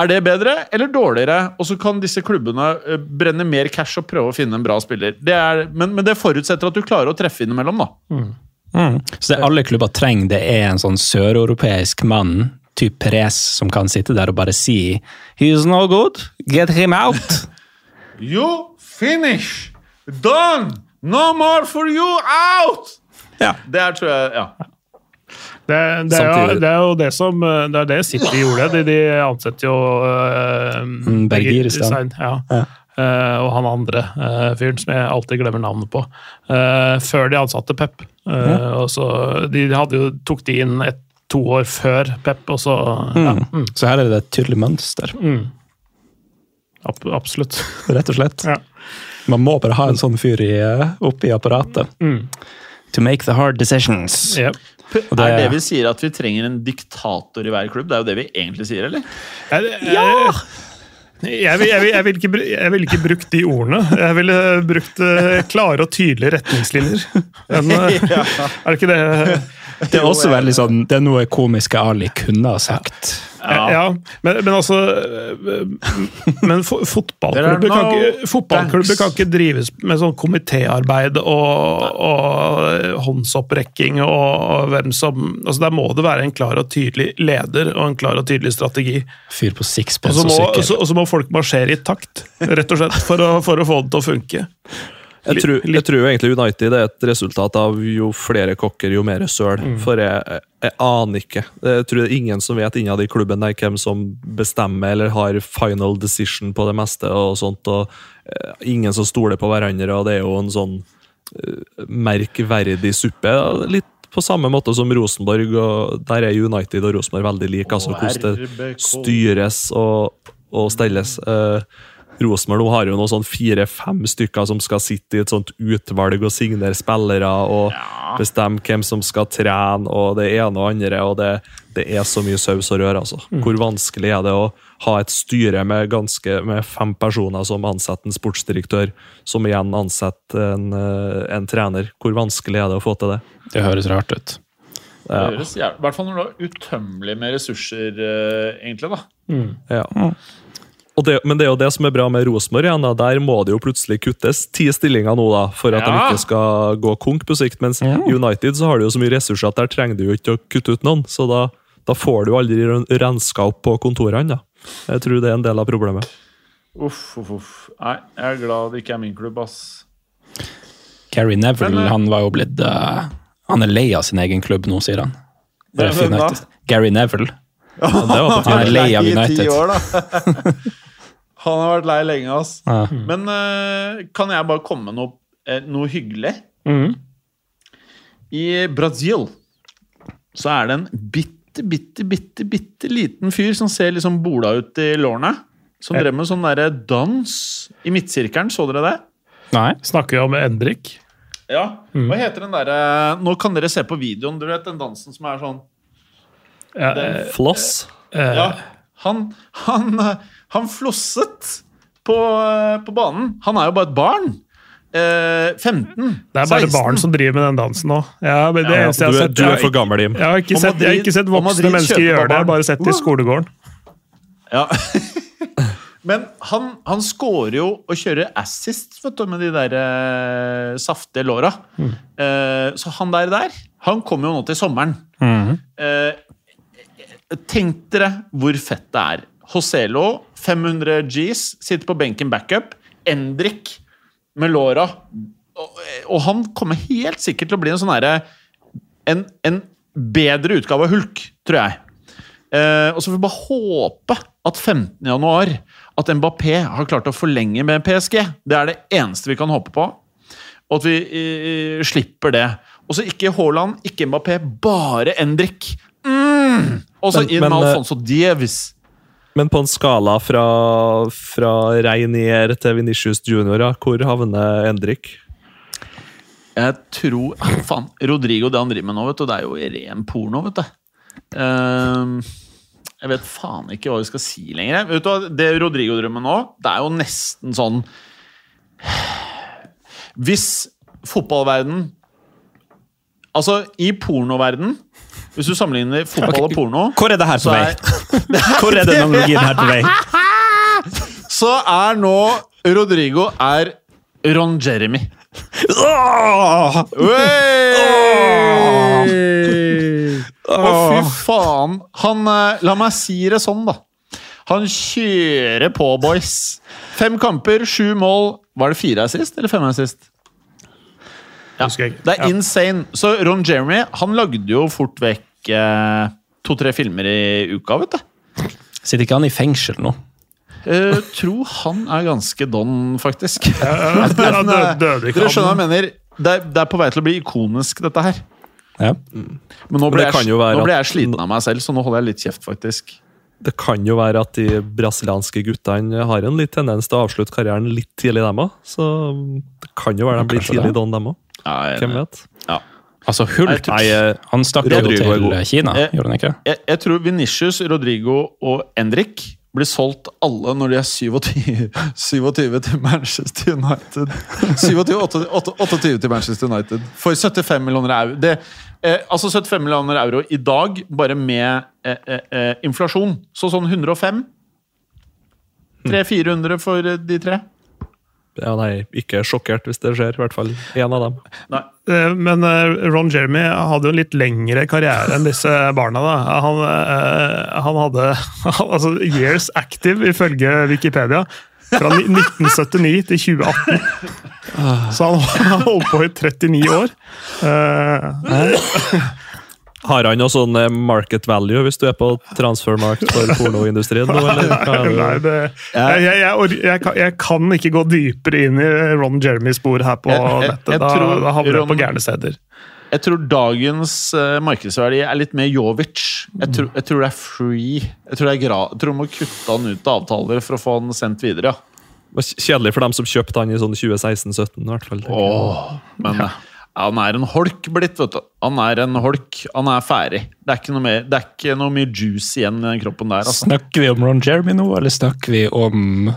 Er det bedre eller dårligere? Og så kan disse klubbene eh, brenne mer cash og prøve å finne en bra spiller. Det er, men, men det forutsetter at du klarer å treffe innimellom, da. Mm. Så det alle klubber trenger, det er en sånn søreuropeisk mann, typ Perez, som kan sitte der og bare si He's no good, get him out! You finish! Done! No more for you out! Ja. Det er, tror jeg Ja. Det, det, er jo, det er jo det som eh, Det er det City gjorde. De, de ansetter jo uh, Bergir i stedet. Ja. Ja. Eh, og han andre uh, fyren som jeg alltid glemmer navnet på. Eh, før de ansatte Pep. Ja. og så, de hadde jo, tok de inn et, to år før Pep, og så ja, Mm. mm, Så her er det et tydelig mønster, ab, Absolutt. rett og slett. Ja. Man må bare ha en sånn fyr i, eh, oppi apparatet. Mm. To make the hard decisions. Yep. Og det- Er det vi sier at vi trenger en diktator i hver klubb? Det er jo det vi egentlig sier, eller? Ja! Det, vil- jeg, vil- jeg, vil ikke, vil ikke brukt de ordene. Jeg ville brukt eh, klare og tydelige retningslinjer. Men, eh, Er det ikke det? Det er også veldig sånn, det er noe komiske Ali kunne ha sagt. Ja, men, men altså øh, Men fo- fotballklubber, kan fotballklubber kan ikke drives med sånn komitéarbeid og, og håndsopprekking og hvem som altså Der må det være en klar og tydelig leder og en klar og tydelig strategi. Fyr på Og sixpence så og må, sykkel. så- og så må folk marsjere i takt, rett og slett, for å, for å få det til å funke. Jeg tror, jeg tror egentlig United er et resultat av jo flere kokker, jo mer søl. Mm. For jeg, jeg, jeg aner ikke. Jeg tror det er ingen som vet innad i klubben der hvem som bestemmer eller har final decision på det meste. og sånt, og eh, Ingen som stoler på hverandre, og det er jo en sånn eh, merkverdig suppe. Litt på samme måte som Rosenborg, og der er United og Rosenborg veldig like. altså Hvordan det styres og, og stelles. Eh, Rosenborg har jo noen sånn fire-fem stykker som skal sitte i et sånt utvalg og signere spillere og bestemme hvem som skal trene, og det ene og andre. og Det, det er så mye saus og rør. altså. Hvor vanskelig er det å ha et styre med, ganske, med fem personer som ansetter en sportsdirektør, som igjen ansetter en, eh, en trener? Hvor vanskelig er det å få til det? Det høres rart ut. Det høres jævlig- I hvert fall når du har utømmelig med ressurser, eh, egentlig. da. Ja. Og det, men det er jo det som er bra med Rosenborg. Ja. Der må det jo plutselig kuttes ti stillinger nå, da, for at de ikke skal gå konk på sikt. Mens United så har de jo så mye ressurser at der trenger du jo ikke å kutte ut noen. Så da, da får du aldri renska opp på kontorene. da. Jeg tror det er en del av problemet. Uff, uff, uff. Nei, jeg er glad det ikke er min klubb, ass. Gary Neville Men, eh, han var jo blitt uh, Han er lei av sin egen klubb nå, sier han. Det er Hvem da? Gary Neville. Ja, det var på Han er lei av United. år. Han har vært lei lenge, ass. Ja. Men uh, kan jeg bare komme med noe, eh, noe hyggelig? Mm. I Brasil så er det en bitte, bitte, bitte, bitte liten fyr som ser liksom bola ut i lårene. Som drev med sånn derre dans i midtsirkelen. Så dere det? Nei. Snakker vi om Endrik? Ja. Hva heter den derre Nå kan dere se på videoen. Du vet den dansen som er sånn Ja, Den- eh, Floss. eh, Ja. Han, han, eh, han flosset på, eh, på banen. Han er jo bare et barn. Eh, 15. Det er bare 16. barn som driver med den dansen nå. Ja, men det Ja, du, er- du er for gammel, Jim. Jeg har ikke sett, jeg har ikke sett voksne Madrid mennesker gjøre det, jeg har bare sett det i skolegården. Ja. Men han, han scorer jo og kjører assist vet du, med de der eh, saftige låra. Eh, så han der, der han kommer jo nå til sommeren. Eh, tenk dere hvor fett det er. Joselo, 500 Gs, sitter på benken backup. Endrik med låra. Og, og han kommer helt sikkert til å bli en sånn herre en, en bedre utgave av Hulk, tror jeg. Eh, og så får vi bare håpe at 15. januar at Mbappé har klart å forlenge med PSG. Det er det eneste vi kan håpe på. Og at vi eh, slipper det. Og så ikke Haaland, ikke Mbappé, bare Endrik. Mm! Og så inn med eh, Alfonso Dievis. Men på en skala fra, fra Reinier til Venitius Junior, ja, hvor havner Endrik? Jeg tror ah, Faen, Rodrigo, det han driver med nå, vet du, det er jo ren porno, vet du. Ehm, jeg vet faen ikke hva vi skal si lenger. Vet du Det Rodrigo drømmer nå, det er jo nesten sånn Hvis fotballverden Altså, i pornoverden Hvis du sammenligner fotball og porno Hvor er det her på vei? Hvor er den analogien her på vei? så er nå Rodrigo er Ron Jeremy. Åh! Å, fy faen. Han eh, La meg si det sånn, da. Han kjører på, boys. Fem kamper, sju mål. Var det fire assist eller fem assist? Ja. Det er insane. Så Ron Jeremy han lagde jo fort vekk eh, to-tre filmer i uka, vet du. Sitter ikke han i fengsel nå? Jeg tror han er ganske don, faktisk. Ja, eh, døde- døde ikke dere skjønner hva jeg mener? Det er, det er på vei til å bli ikonisk, dette her. Ja. Men nå blir ble, jeg, nå ble jeg sliten av meg selv, så nå holder jeg litt kjeft, faktisk. Det kan jo være at de brasilianske guttene har en litt tendens til å avslutte karrieren litt tidlig, dem òg. Så det kan jo være de blir tidlig don, dem òg. Ja, Hvem vet? Altså, Hulk Nei, eh, han stakk jo til. Kina, jeg, gjorde han ikke? jeg, jeg tror Venitius, Rodrigo og Endrik blir solgt alle når de er 27, 27 til Manchester United. 27, 28, 28 til Manchester United for 75 millioner euro. Det, eh, altså 75 millioner euro i dag, bare med eh, eh, eh, inflasjon. Så sånn 105. 300-400 for eh, de tre. Ja, nei, ikke sjokkert hvis det skjer, i hvert fall én av dem. Nei. Eh, Men eh, Ron Jeremy hadde jo en litt lengre karriere enn disse barna. da. Han, eh, han hadde altså years active, ifølge Wikipedia. Fra 1979 til 2018. Så han holdt på i 39 år. Har han noe sånn eh, market value hvis du er på transfermarkt for pornoindustrien nå, eller? hva det? Nei, det, jeg, jeg, jeg, jeg, kan, jeg kan ikke gå dypere inn i Ron Jeremys spor her på nettet. Da, tror da havner jeg på gærne steder. Jeg tror dagens uh, markedsverdi er litt mer Jovic. Jeg tror, jeg tror det er free. Jeg tror, det er gra jeg tror du må kutte han ut av avtaler for å få han sendt videre. ja. Kjedelig for dem som kjøpte han i sånn 2016-2017, i hvert fall. Åh, men eh, han er en holk blitt, vet du. Han er en holk. Han er ferdig. Det er ikke noe, mer, det er ikke noe mye juice igjen i den kroppen der. Altså. Snakker vi om Ron Jeremy nå, eller snakker vi om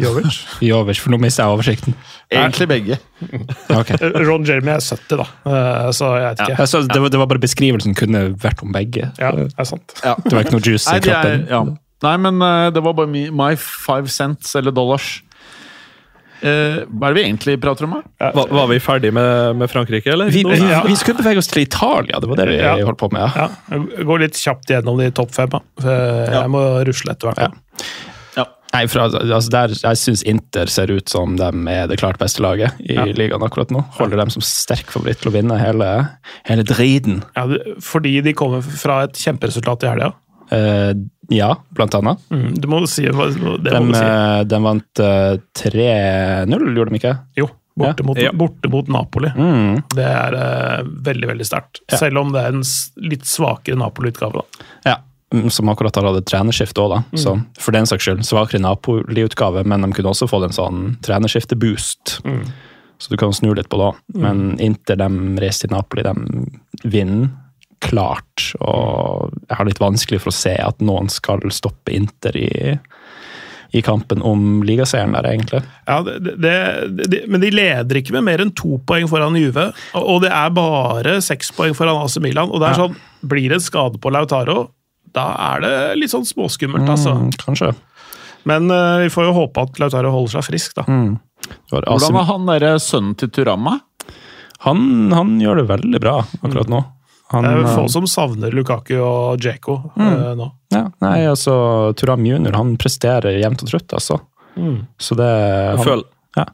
Jovic. Jovic? For nå mister jeg oversikten. Egentlig begge. Okay. Ron Jeremy er 70, da, Eh, så jeg vet ikke. Jeg så, det, var, det var bare beskrivelsen kunne vært om begge. Ja, det er sant. Ja. Det var ikke noe juice Nei, i de er, kroppen. ja. Nei, men eh, det var bare my, my five cents, eller dollars. Eh, hva er det vi egentlig prater om her? Var, var vi ferdig med, med Frankrike, eller? Vi, vi, Ja. vi skulle bevege oss til Italia, det var det vi Ja. holdt på med. Ja. Ja, Gå går litt kjapt gjennom de topp fem. Jeg må rusle etter hvert. Ja. Ja. Nei, fra, altså der, Jeg syns Inter ser ut som de er det klart beste laget i Ja. ligaen akkurat nå. Holder dem som sterk favoritt til å vinne hele, hele driten. Ja, fordi de kommer fra et kjemperesultat i helga. Eh, ja, blant annet. Mm, du må si hva det De, må du si. eh, de vant uh, 3-0, gjorde de ikke? Jo, borte, ja. mot, Ja. borte mot Napoli. Mm. Det er uh, veldig, veldig sterkt. Ja. Selv om det er en litt svakere Napoli-utgave. Ja, mm, som akkurat har hatt et trenerskifte òg, da. Så for den saks skyld, svakere Napoli-utgave, men de kunne også fått en sånn trenerskifte-boost. Så du kan snu litt på det òg. Men Inter de reiser til Napoli, de vinner klart. Og jeg har litt vanskelig for å se at noen skal stoppe Inter i, i kampen om ligaseieren der, egentlig. Ja, det, det, det, men de leder ikke med mer enn to poeng foran Juve. Og og det er bare seks poeng foran AC Milan. Og det er Ja. sånn, Blir det en skade på Lautaro, da er det litt sånn småskummelt. altså. Mm, kanskje. Men uh, vi får jo håpe at Lautaro holder seg frisk, da. Mm. var Hvordan var han derre sønnen til Turama? han, han gjør det veldig bra akkurat nå. Han, Det er jo få som savner Lukaku og Djeko eh, nå. Ja, nei, altså Turam junior han presterer jevnt og trutt, altså. Så det Jeg han, føler, ja.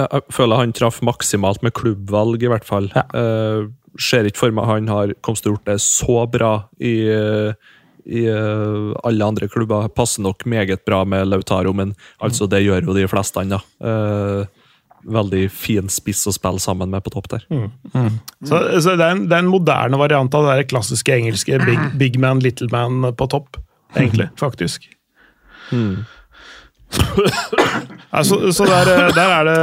jeg jeg føler han traff maksimalt med klubbvalg, i hvert fall. Ja. Uh, ser ikke for meg han har kommet til å gjort det så bra i, eh, i eh, alle andre klubber. Passer nok meget bra med Lautaro, men altså, det gjør jo de fleste andre. Eh, veldig fin spiss å spille sammen med på topp der. Så, så det, er en, det er en moderne variant av det klassiske engelske big, big man, little man på topp. Egentlig, faktisk. Altså, så der, der er det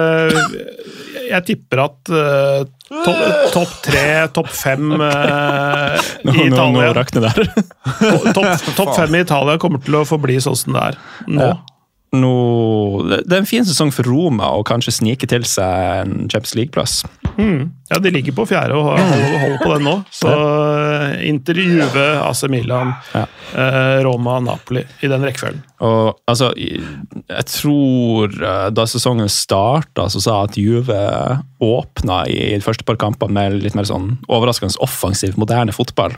Jeg tipper at uh, topp top tre, topp fem uh, Nå, i nå, nå Italia det der. topp, top fem i Italia kommer til å forbli sånn som det er nå. Ja. Nå, det er en fin sesong for Roma å kanskje snike til seg en Champions League-plass. Ja, de ligger på fjerde og holder, holder på den nå. Så eh, Inter, Juve, AC Milan, Ja. eh, Roma, Napoli i den rekkefølgen. Og altså, jeg tror eh, da sesongen starta, så sa at Juve åpna i de første par kampene med litt mer sånn overraskende offensiv, moderne fotball.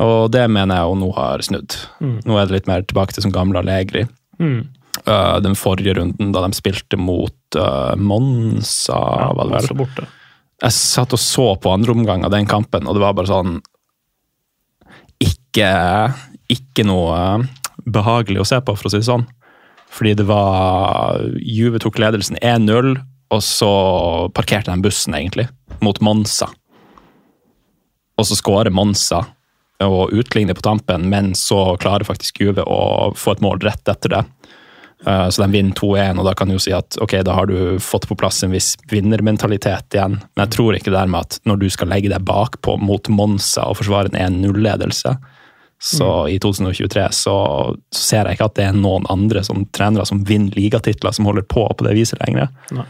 Og det mener jeg jo nå har snudd. Nå er det litt mer tilbake til som gamle Allegri. Eh, den forrige runden, da de spilte mot Monsa Monza, var det vel? Borte. jeg satt og så på andre omgang av den kampen, og det var bare sånn Ikke, ikke noe eh, behagelig å se på, for å si det sånn. Fordi det var Juve tok ledelsen 1-0, og så parkerte de bussen, egentlig, mot Monza. Og så skårer Monza og utligner på tampen, men så klarer faktisk Juve å få et mål rett etter det. Eh, Så de vinner 2-1, og da kan du jo si at ok, da har du fått på plass en viss vinnermentalitet igjen. Men jeg tror ikke det der med at når du skal legge deg bakpå mot Monza og forsvare en 1-0-ledelse, Så i 2023 så, så ser jeg ikke at det er noen andre som trenere som vinner ligatitler, som holder på på det viset lenger. Nei.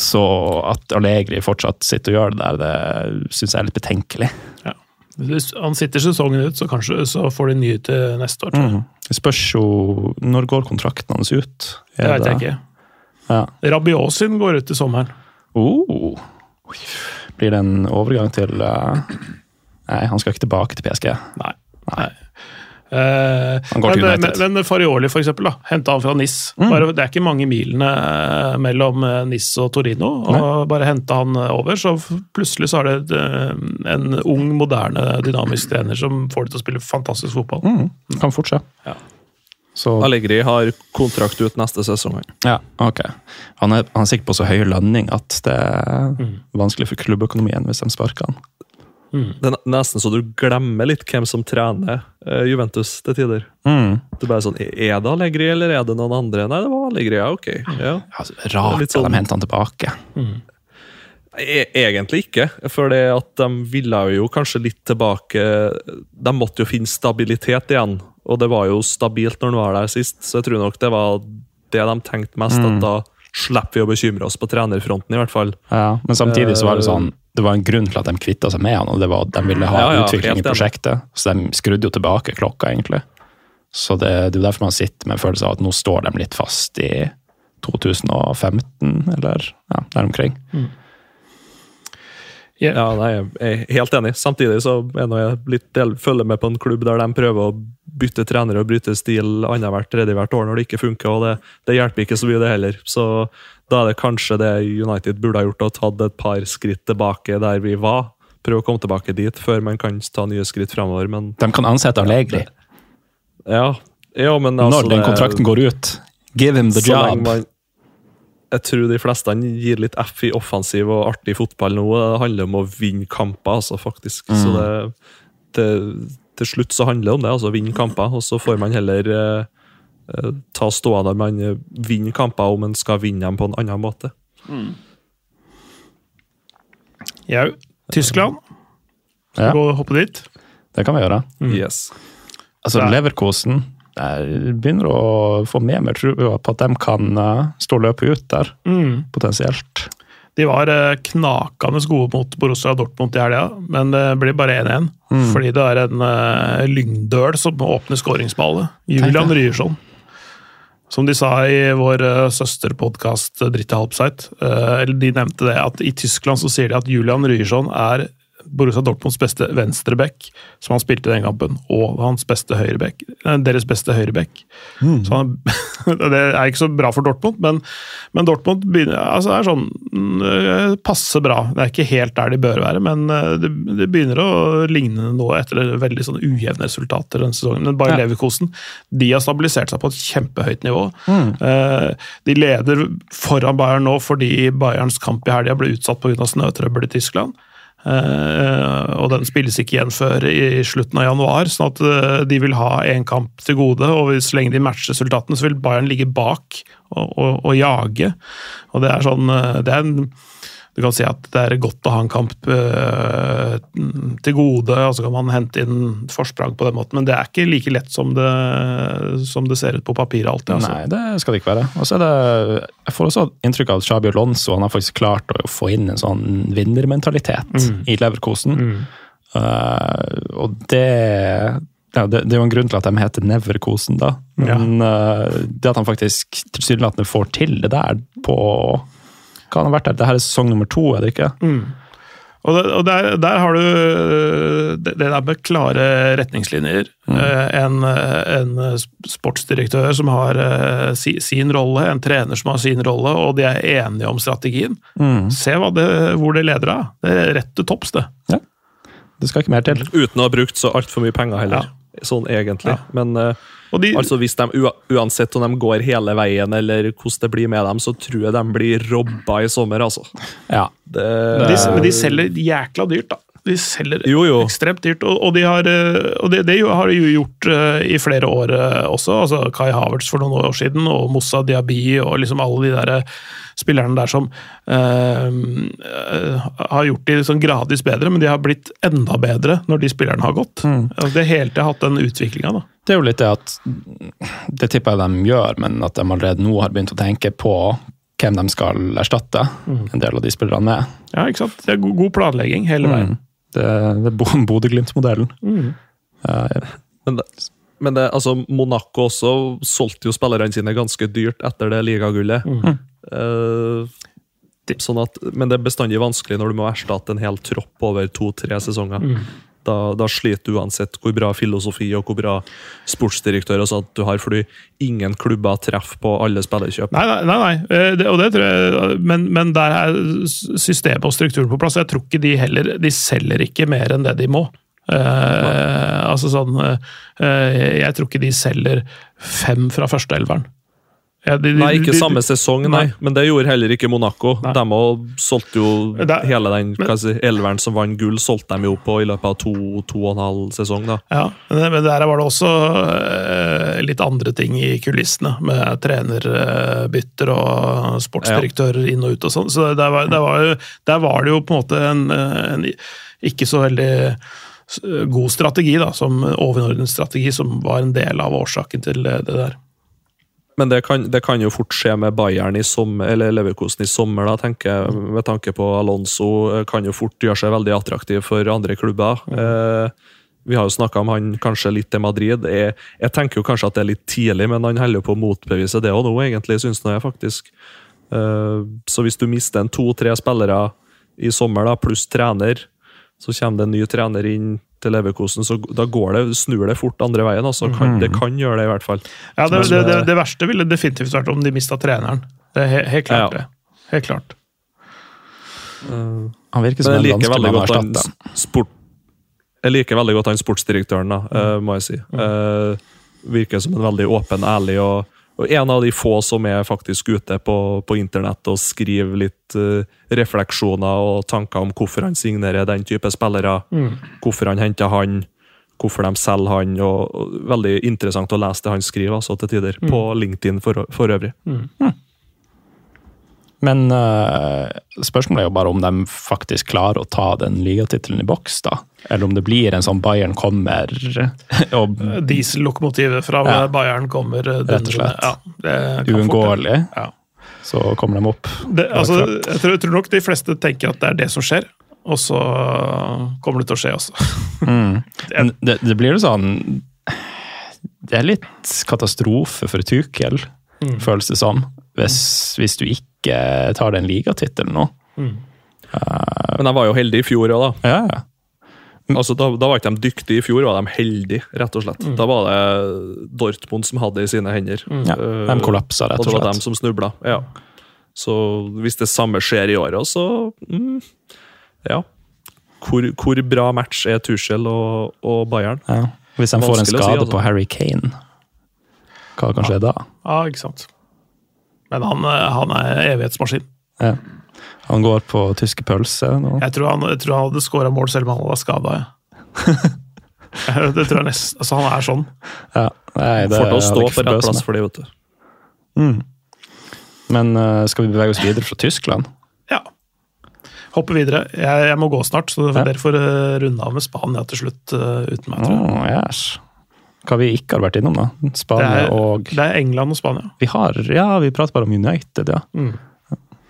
Så at Allegri fortsatt sitter og gjør det der, det syns jeg er litt betenkelig. Ja. Hvis Han sitter sesongen ut, så kanskje så får de nye til neste år. tror jeg. Det spørs jo Når går kontrakten hans ut? Det veit jeg ikke. Ja. Rabiot sin går ut i sommeren. Oh. Blir det en overgang til uh... Nei, han skal ikke tilbake til PSG. Nei. Nei. Eh, Han går til men, United. men, men Farioli, for eksempel, da, henta han fra NIS. Mm. Bare, det er ikke mange milene eh, mellom eh, NIS og Torino. og Bare henta han eh, over, så plutselig så er det eh, en ung, moderne, dynamisk trener som får det til å spille fantastisk fotball. Mm. Kan fortsette. Ja. Så Allegri har kontrakt ut neste sesong. Ja, ok. Han er, han er sikker på så høy lønning at det er vanskelig for klubbøkonomien hvis de sparker han. Det er nesten så du glemmer litt hvem som trener eh, Juventus til tider. Mm. Det er bare sånn, Er det Allegri, eller er det noen andre? Nei, det var Allegri, ja, ok. Ja. Altså, rart sånn- de henter han tilbake. E egentlig ikke, for det at de ville jo kanskje litt tilbake De måtte jo finne stabilitet igjen, og det var jo stabilt når han var der sist, så jeg tror nok det var det de tenkte mest, at da slipper vi å bekymre oss på trenerfronten, i hvert fall. Ja, men samtidig så var det sånn det var en grunn til at de kvitta seg med han, og det var at de ville ha Ja, ja, utvikling i prosjektet. Så de skrudde jo tilbake klokka, egentlig. Så det, det er derfor man sitter med en følelse av at nå står de litt fast i 2015, eller ja, der omkring. Ja. Ja, nei, jeg er helt enig. Samtidig så er jeg litt del, følger med på en klubb der de prøver å bytte trener og bryte stil annethvert tredje hvert år når det ikke funker, og det, det hjelper ikke så mye, det heller. Så da er det kanskje det United burde ha gjort, og tatt et par skritt tilbake der vi var. Prøve å komme tilbake dit før man kan ta nye skritt framover, men De kan ansette Allegri ja. ja men altså, når den det- kontrakten går ut. Give him the så lenge job. Man, jeg tror de fleste gir litt F i offensiv og artig fotball nå. Det handler om å vinne kamper, altså, faktisk. Så Mm. det, det, til slutt så handler det om det, altså vinne kamper. Og så får man heller eh, eh, ta stående når man eh, vinner kamper, om man skal vinne dem på en annen måte. Jau. Tyskland. Skal Ja. vi gå og hoppe dit? Det kan vi gjøre. Yes. Altså, Ja. Leverkosen jeg begynner å få med meg trua på at de kan eh, stå løpet ut der, potensielt. De var eh, knakende gode mot Borussia Dortmund i helga, men det blir bare 1-1. Fordi det er en uh, lyngdøl som åpner skåringsballet. Julian Ryerson. Som de sa i vår uh, søsterpodkast Dritte Halbseit, eller de nevnte det, at i Tyskland så sier de at Julian Ryerson er Borussia Dortmunds beste venstreback, som han spilte i den kampen, og hans beste høyreback. eh, Deres beste høyreback. Så han, det er ikke så bra for Dortmund, men, men Dortmund begynner, altså er sånn mm, passe bra. Det er ikke helt der de bør være, men eh, det, det begynner å ligne noe etter veldig sånn ujevne resultater denne sesongen. Men Bayer Ja. Leverkosen de har stabilisert seg på et kjempehøyt nivå. Mm. De leder foran Bayern nå fordi Bayerns kamp i helga ble utsatt pga. snøtrøbbel i Tyskland. Eh, og den spilles ikke igjen før i slutten av januar, sånn at eh, de vil ha én kamp til gode. og Så lenge de matcher resultatene, så vil Bayern ligge bak og, og, og jage. Og det er sånn eh, det er en, Du kan si at det er godt å ha en kamp eh, til gode, og så kan man hente inn forsprang på den måten, men det er ikke like lett som det, som det ser ut på papiret alltid. Altså. Nei, det skal det ikke være. Og så er det, Jeg får også inntrykk av at Xabi Lonzo han har faktisk klart å få inn en sånn vinnermentalitet i Leverkosen. Eh, og det ja, det, det er jo en grunn til at de heter Neverkosen, da. Men eh, det at han faktisk tilsynelatende får til det der på Hva han har vært der? Det her er sesong nummer to, er det ikke? Og, det, og der, der har du øh, det, det der med klare retningslinjer. Mm. En, eh, en sportsdirektør som har eh, si, sin rolle, en trener som har sin rolle, og de er enige om strategien. Se hva det, hvor det leder av. Det er rett til topps, det. Det skal ikke mer til. Uten å ha brukt så altfor mye penger heller. Sånn egentlig. Men eh, de, altså hvis de, uansett om de går hele veien, eller hvordan det blir med dem, så tror jeg de blir robba i sommer, altså. Ja. Det, de, men de selger jækla dyrt, da. De selger Jo, jo. ekstremt dyrt, og, og, de har, eh, og det, det har de jo gjort eh, i flere år også. altså Kai Havertz for noen år siden, og Moussa Diaby og liksom alle de der eh, spillerne der som eh, eh, har gjort de sånn gradvis bedre, men de har blitt enda bedre når de spillerne har gått. Altså, det hele tiden har hatt den utviklinga, da. Det er jo litt det at Det tipper jeg de gjør, men at de allerede nå har begynt å tenke på hvem de skal erstatte en del av de spillerne med. Ja, ikke sant? Det er god, god planlegging hele veien. Mm. Det, det er Bo- Bodø-Glimt-modellen. Mm. Uh, Men, men det, altså, Monaco også solgte jo spillerne sine ganske dyrt etter det ligagullet. Mm. Uh, sånn at, men det er bestandig vanskelig når du må erstatte en hel tropp over to-tre sesonger. Mm. Da, da sliter du uansett hvor bra filosofi og hvor bra sportsdirektør og sånt du har, fordi ingen klubber treffer på alle spillerkjøp. Nei, nei, nei. Eh, Det, og det tror jeg, men, men der er systemet og strukturen på plass. Jeg tror ikke de heller De selger ikke mer enn det de må. Eh, altså sånn eh, Jeg tror ikke de selger fem fra førsteelveren. Ja, de- de- Nei, ikke de- samme sesong, nei. Nei. Men det gjorde heller ikke Monaco. Nei. De solgte jo Det hele den men- si, elveren som vant gull, solgte de jo på i løpet av to, to og en halv sesong. da. Ja, men der var det også uh, litt andre ting i kulissene, med trenerbytter og sportsdirektører inn og ut og sånn. Så der var, der, var, jo- der var det jo på en måte en, en ikke så veldig god strategi, da, som overordnet strategi, som var en del av årsaken til det det der. Men det kan, det kan jo fort skje med Bayern i sommer, eller Leverkosen i sommer, da, tenker jeg, med tanke på Alonso. eh, Kan jo fort gjøre seg veldig attraktiv for andre klubber. Eh, vi har jo snakka om han kanskje litt til Madrid. Jeg, jeg tenker jo kanskje at det er litt tidlig, men han holder jo på å motbevise det òg nå, egentlig, syns jeg faktisk. Eh, så hvis du mister en to-tre spillere i sommer, da, pluss trener, så kommer det en ny trener inn til Leverkosen, så da går det, snur det fort andre veien. Altså. Kan, det kan gjøre det, i hvert fall. Ja, det, det, det, det verste ville definitivt vært om de mista treneren. Det er he, helt klart, Ja. det. Helt klart. han virker som en dansk mann å godt erstatte. Jeg liker veldig godt han sportsdirektøren, da, uh, må jeg si. Uh, virker som en veldig åpen, ærlig og, og en av de få som er faktisk ute på, på internett og skriver litt uh, refleksjoner og tanker om hvorfor han signerer den type spillere, hvorfor han henter han, hvorfor de selger han. Og, og Veldig interessant å lese det han skriver altså, til tider, på LinkedIn for, for øvrig. Men uh, spørsmålet er jo bare om de faktisk klarer å ta den ligatittelen i boks, da. Eller om det blir en sånn Bayern kommer og Diesellokomotivet fra Ja. Bayern kommer eh, Rett og slett. Ja, uunngåelig, Ja. så kommer de opp. Det, altså, jeg, tror, jeg tror nok de fleste tenker at det er det som skjer, og så kommer det til å skje også. Mm. det, det blir jo sånn Det er litt katastrofe for Tuchel, føles det som. Hvis, hvis du ikke tar den ligatittelen nå. Men jeg var jo heldig i fjor òg, da. Ja, ja. Altså, da, da var ikke de dyktige i fjor, var de heldige, rett og slett. Da var det Dortmund som hadde det i sine hender. ja. Eh, De kollapsa, rett og og det var dem slett. som snubla. Ja. Så hvis det samme skjer i år så mm, Ja. Hvor, hvor bra match er Tuchel og, og Bayern? Ja. Hvis de får en skade si, altså. på Harry Kane, hva kan skje da? Ja, ikke sant. Men han, eh, han er evighetsmaskin. Ja. Han går på tyske pølse nå. Jeg tror han, jeg tror han hadde skåra mål selv om han var skada. det tror jeg nesten altså, Han er sånn. Ja. Nei, det Får til å stå på rett plass for det, vet du. Men uh, skal vi bevege oss videre fra Tyskland? Ja. Hoppe videre. Jeg, jeg må gå snart, så Ja. dere får uh, runde av med Spania til slutt uh, uten meg. tror jeg. Oh, yes. Hva vi ikke har vært innom, da? Det Spania er, og det er England og Spania. Vi har Ja, vi prater bare om United, ja. Mm.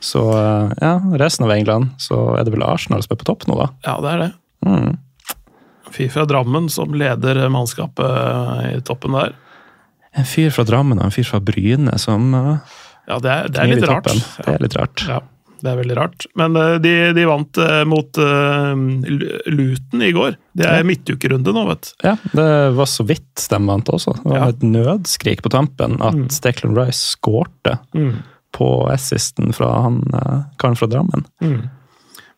Så eh, ja, resten av England, så er det vel Arsenal som er på topp nå, da. Ja, det er det. Mm. fra Drammen som leder mannskapet i toppen der. En fyr fra Drammen og en fyr fra Bryne som uh, Ja, det er, det er litt rart. Det er litt rart. Ja, det er veldig rart. Men eh, de, de vant eh, mot uh, Luton i går. Det er Ja. midtukerunde nå, vet du. Ja, det var så vidt de vant også. Det var Ja. et nødskrik på tampen at Mm. Declan Rice skårte Mm. På assisten fra han uh, karen fra Drammen.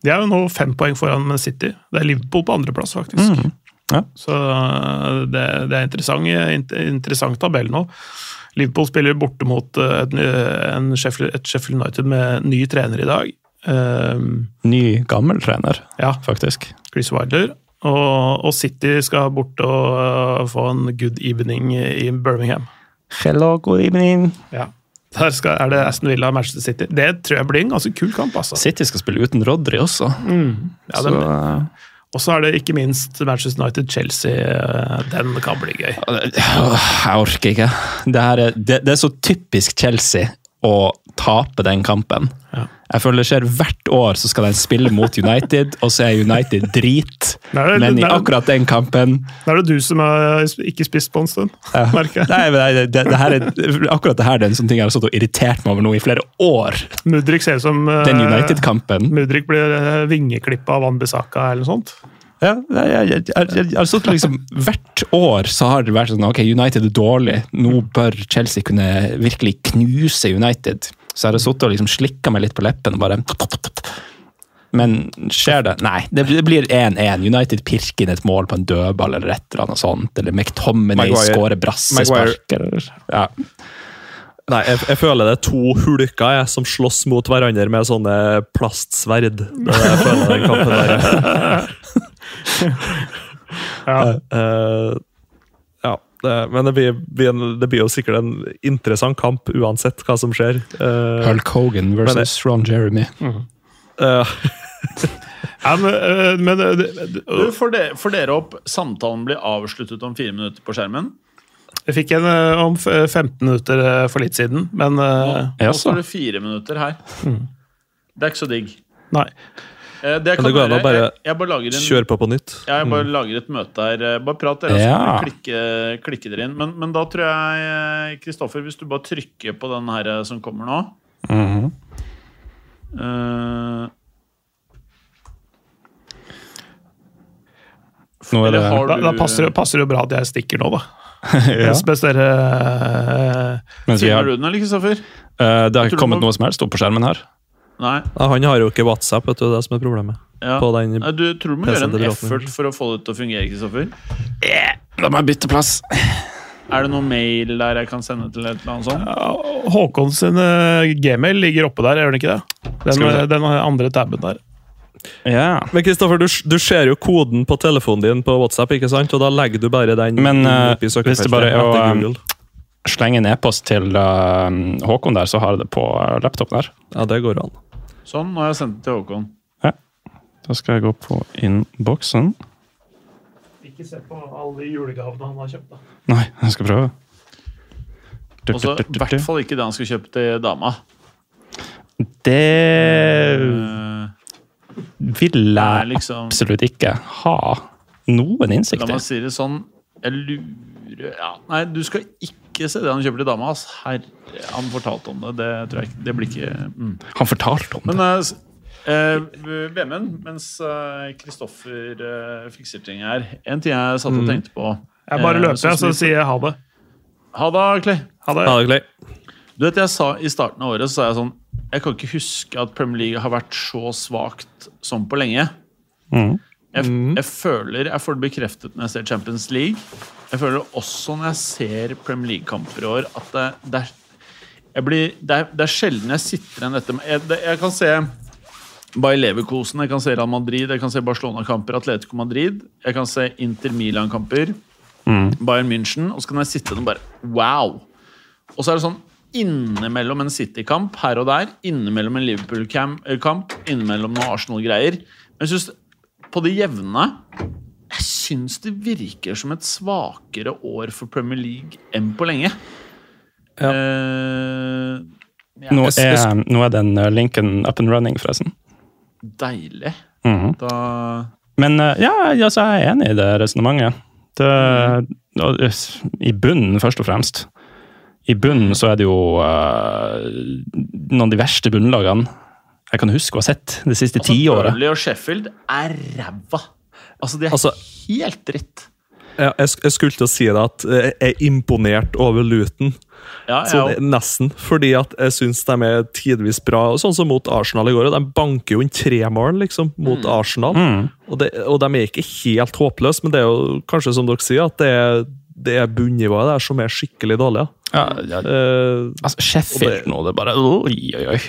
De er jo nå fem poeng foran med City. Det er Liverpool på andreplass, faktisk. Mm. Ja. Så eh, det, det er interessant, interessant tabell nå. Liverpool spiller borte mot eh, et, en Sheffield, et Sheffield United med ny trener i dag. Um, Ny, gammel trener, ja, faktisk. Chris Wilder. Og, og City skal bort og uh, få en good evening i Birmingham. Hello, good evening. Ja. Der skal, er det Aston Villa og Manchester City. Det tror jeg blir en ganske kul kamp. altså. City skal spille uten Rodry også. Ja, så, eh, Og så er det ikke minst Manchester United-Chelsea. øh, Den kan bli gøy. Jeg orker ikke. Det, er, det, det er så typisk Chelsea å tape den kampen. Ja. Jeg føler det skjer hvert år så skal de spille mot United, og så er United drit. Nei, det- Men i akkurat den kampen Da er det du som har ikke spist på en stund, ja. merker jeg. Nei, nei, det, det er, Akkurat det her det er en sånn ting jeg har stått og irritert meg over nå i flere år. Mudrik ser ut som Den United-kampen. Mudrik blir øh, vingeklippa av Anbisaka eller noe sånt. Ja, jeg har stått liksom, Hvert år så har det vært sånn ok, United er dårlig. Nå bør Chelsea kunne virkelig knuse United. Så jeg har sittet og liksom slikka meg litt på leppen og bare Men skjer det? Nei. Det blir- 1-1. United pirker inn et mål på en dødball eller et eller annet sånt. Eller McTominay skårer brassespark. eller- Ja. Nei, jeg, jeg føler det er to hulker jeg, som slåss mot hverandre med sånne plastsverd. Det jeg føler den kampen der. Ja. Eh, det, men det blir, blir det blir jo sikkert en interessant kamp uansett hva som skjer. Eh, Hulk Hogan versus Ron Jeremy. eh, Ja, men, øh, men det- det- Du, for, de, for, dere opp Samtalen blir avsluttet om fire minutter på skjermen. Jeg fikk en om 15 minutter for litt siden, men Nå, Nå står det fire minutter her. Det er ikke så digg. nei. Eh, Det kan det går an å bare jeg, jeg bare en kjøre på på nytt. Ja, jeg bare lager et møte her. Eh, Bare prat dere, så Ja. kan vi klikke, klikke dere inn. Men, men da tror jeg, Kristoffer, hvis du bare trykker på den her eh, som kommer nå Mhm. eh, Nå er det Eller har Da, da passer, det- passer det jo bra at jeg stikker nå, da. ja. Mens dere har, du den, eller, Kristoffer? Uh, det har ikke kommet må- noe som helst opp på skjermen her. Nei. Ja, han har jo ikke WhatsApp, vet du, det er som er problemet. Ja. På den Nei, du tror du må gjøre en effort for å få det til å fungere, Kristoffer? La meg bytte plass. Er det noen mail der jeg kan sende til et eller annet sånt? Håkon sin uh, gmail ligger oppe der, gjør den ikke det? Den, øh, den andre tabben der. Ja. Men Kristoffer, du, du ser jo koden på telefonen din på WhatsApp, ikke sant? Og da legger du bare den Men, eh, oppi hvis det bare er å, Slenge en e-post til uh, Håkon der, så har jeg det på uh, laptopen der. Ja, det går an. Sånn, nå har jeg sendt det til Håkon. Ja. Da skal jeg gå på innboksen. Ikke se på alle de julegavene han har kjøpt, da. Nei, jeg skal prøve. Og så i hvert fall ikke det han skal kjøpe til dama. Det Eh, vil jeg liksom absolutt ikke ha noen innsikt La meg si det sånn Jeg lurer ja, Nei, du skal ikke se det han kjøper til dama. hans. Han fortalte om det. Det tror jeg ikke Det blir ikke mm. Han fortalte om det. Men eh, s- eh, mens eh, Kristoffer eh, fikser ting her En ting jeg satt og tenkte på Jeg bare eh, løper, jeg, så sier jeg ha det. Ha det, Clay. Ha det. ha det Clay. Du vet, jeg sa I starten av året så sa jeg sånn Jeg kan ikke huske at Premier League har vært så svakt som på lenge. Mm. Jeg, jeg føler jeg får det bekreftet når jeg ser Champions League. Jeg føler også når jeg ser Premier League-kamper i år, at det, det, er, blir, det, er, det er sjelden jeg sitter igjen etter jeg, jeg kan se Bayer Leverkosen, jeg kan se Real Madrid, jeg kan se Barcelona-kamper, Atletico Madrid. Jeg kan se Inter Milan-kamper, Bayern München, og så kan jeg sitte og bare Wow! Og så er det sånn innimellom en City-kamp her og der, innimellom en Liverpool-kamp, innimellom noe Arsenal-greier. Men jeg synes på det jevne Jeg syns det virker som et svakere år for Premier League enn på lenge. Ja. Uh, ja, Nå er, nå er den uh, linken up and running, forresten. deilig. Mhm. Da Men uh, ja, altså, jeg er enig i det resonnementet. I bunnen, først og fremst. I bunnen så er det jo uh, noen av de verste bunnlagene jeg kan huske å ha sett det siste altså, tiåret. Burnley og Sheffield er ræva. Altså, de er Altså- helt dritt. Ja, jeg, jeg skulle til å si det at eh, jeg er imponert over Luton. Ja, Så nesten. Fordi at jeg syns de er tidvis bra. Sånn som mot Arsenal i går. De banker jo inn tre mål liksom, mot Mm. Arsenal. Mm. Og, det, og de er ikke helt håpløse, men det er jo kanskje som dere sier, at det er, det er bunnivået der som er skikkelig dårlig. Ja. Ja, Eh, altså, Sheffield nå, det er bare Oi, oi, oi.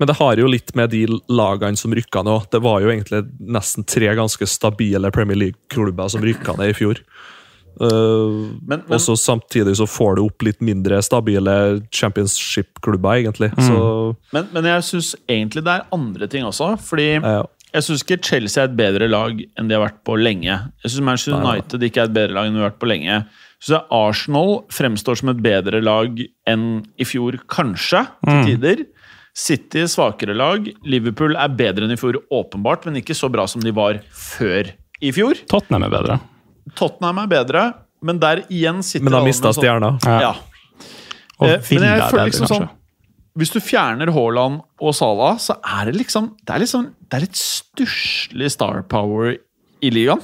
Men det har jo litt med de lagene som rykka ned. Det var jo egentlig nesten tre ganske stabile Premier League-klubber som rykka ned i fjor. Uh, Men- men- og så Samtidig så får du opp litt mindre stabile championship-klubber, egentlig. Mm. Så Men, men jeg syns egentlig det er andre ting også. Fordi ja. jeg syns ikke Chelsea er et bedre lag enn de har vært på lenge. Jeg syns Manchester Nei, nei. United ikke er et bedre lag enn de har vært på lenge. Så jeg- Arsenal fremstår som et bedre lag enn i fjor, kanskje, til tider. City svakere lag. Liverpool er bedre enn i fjor, åpenbart, men ikke så bra som de var før i fjor. Tottenham er bedre. Tottenham er bedre, men der igjen sitter Men med mista sånn- stjerna. Ja. Ja. Og Eh, men Villa jeg er føler bedre, liksom kanskje. sånn Hvis du fjerner Haaland og Salah, så er det liksom Det er, liksom, det er litt stusslig star power i ligaen.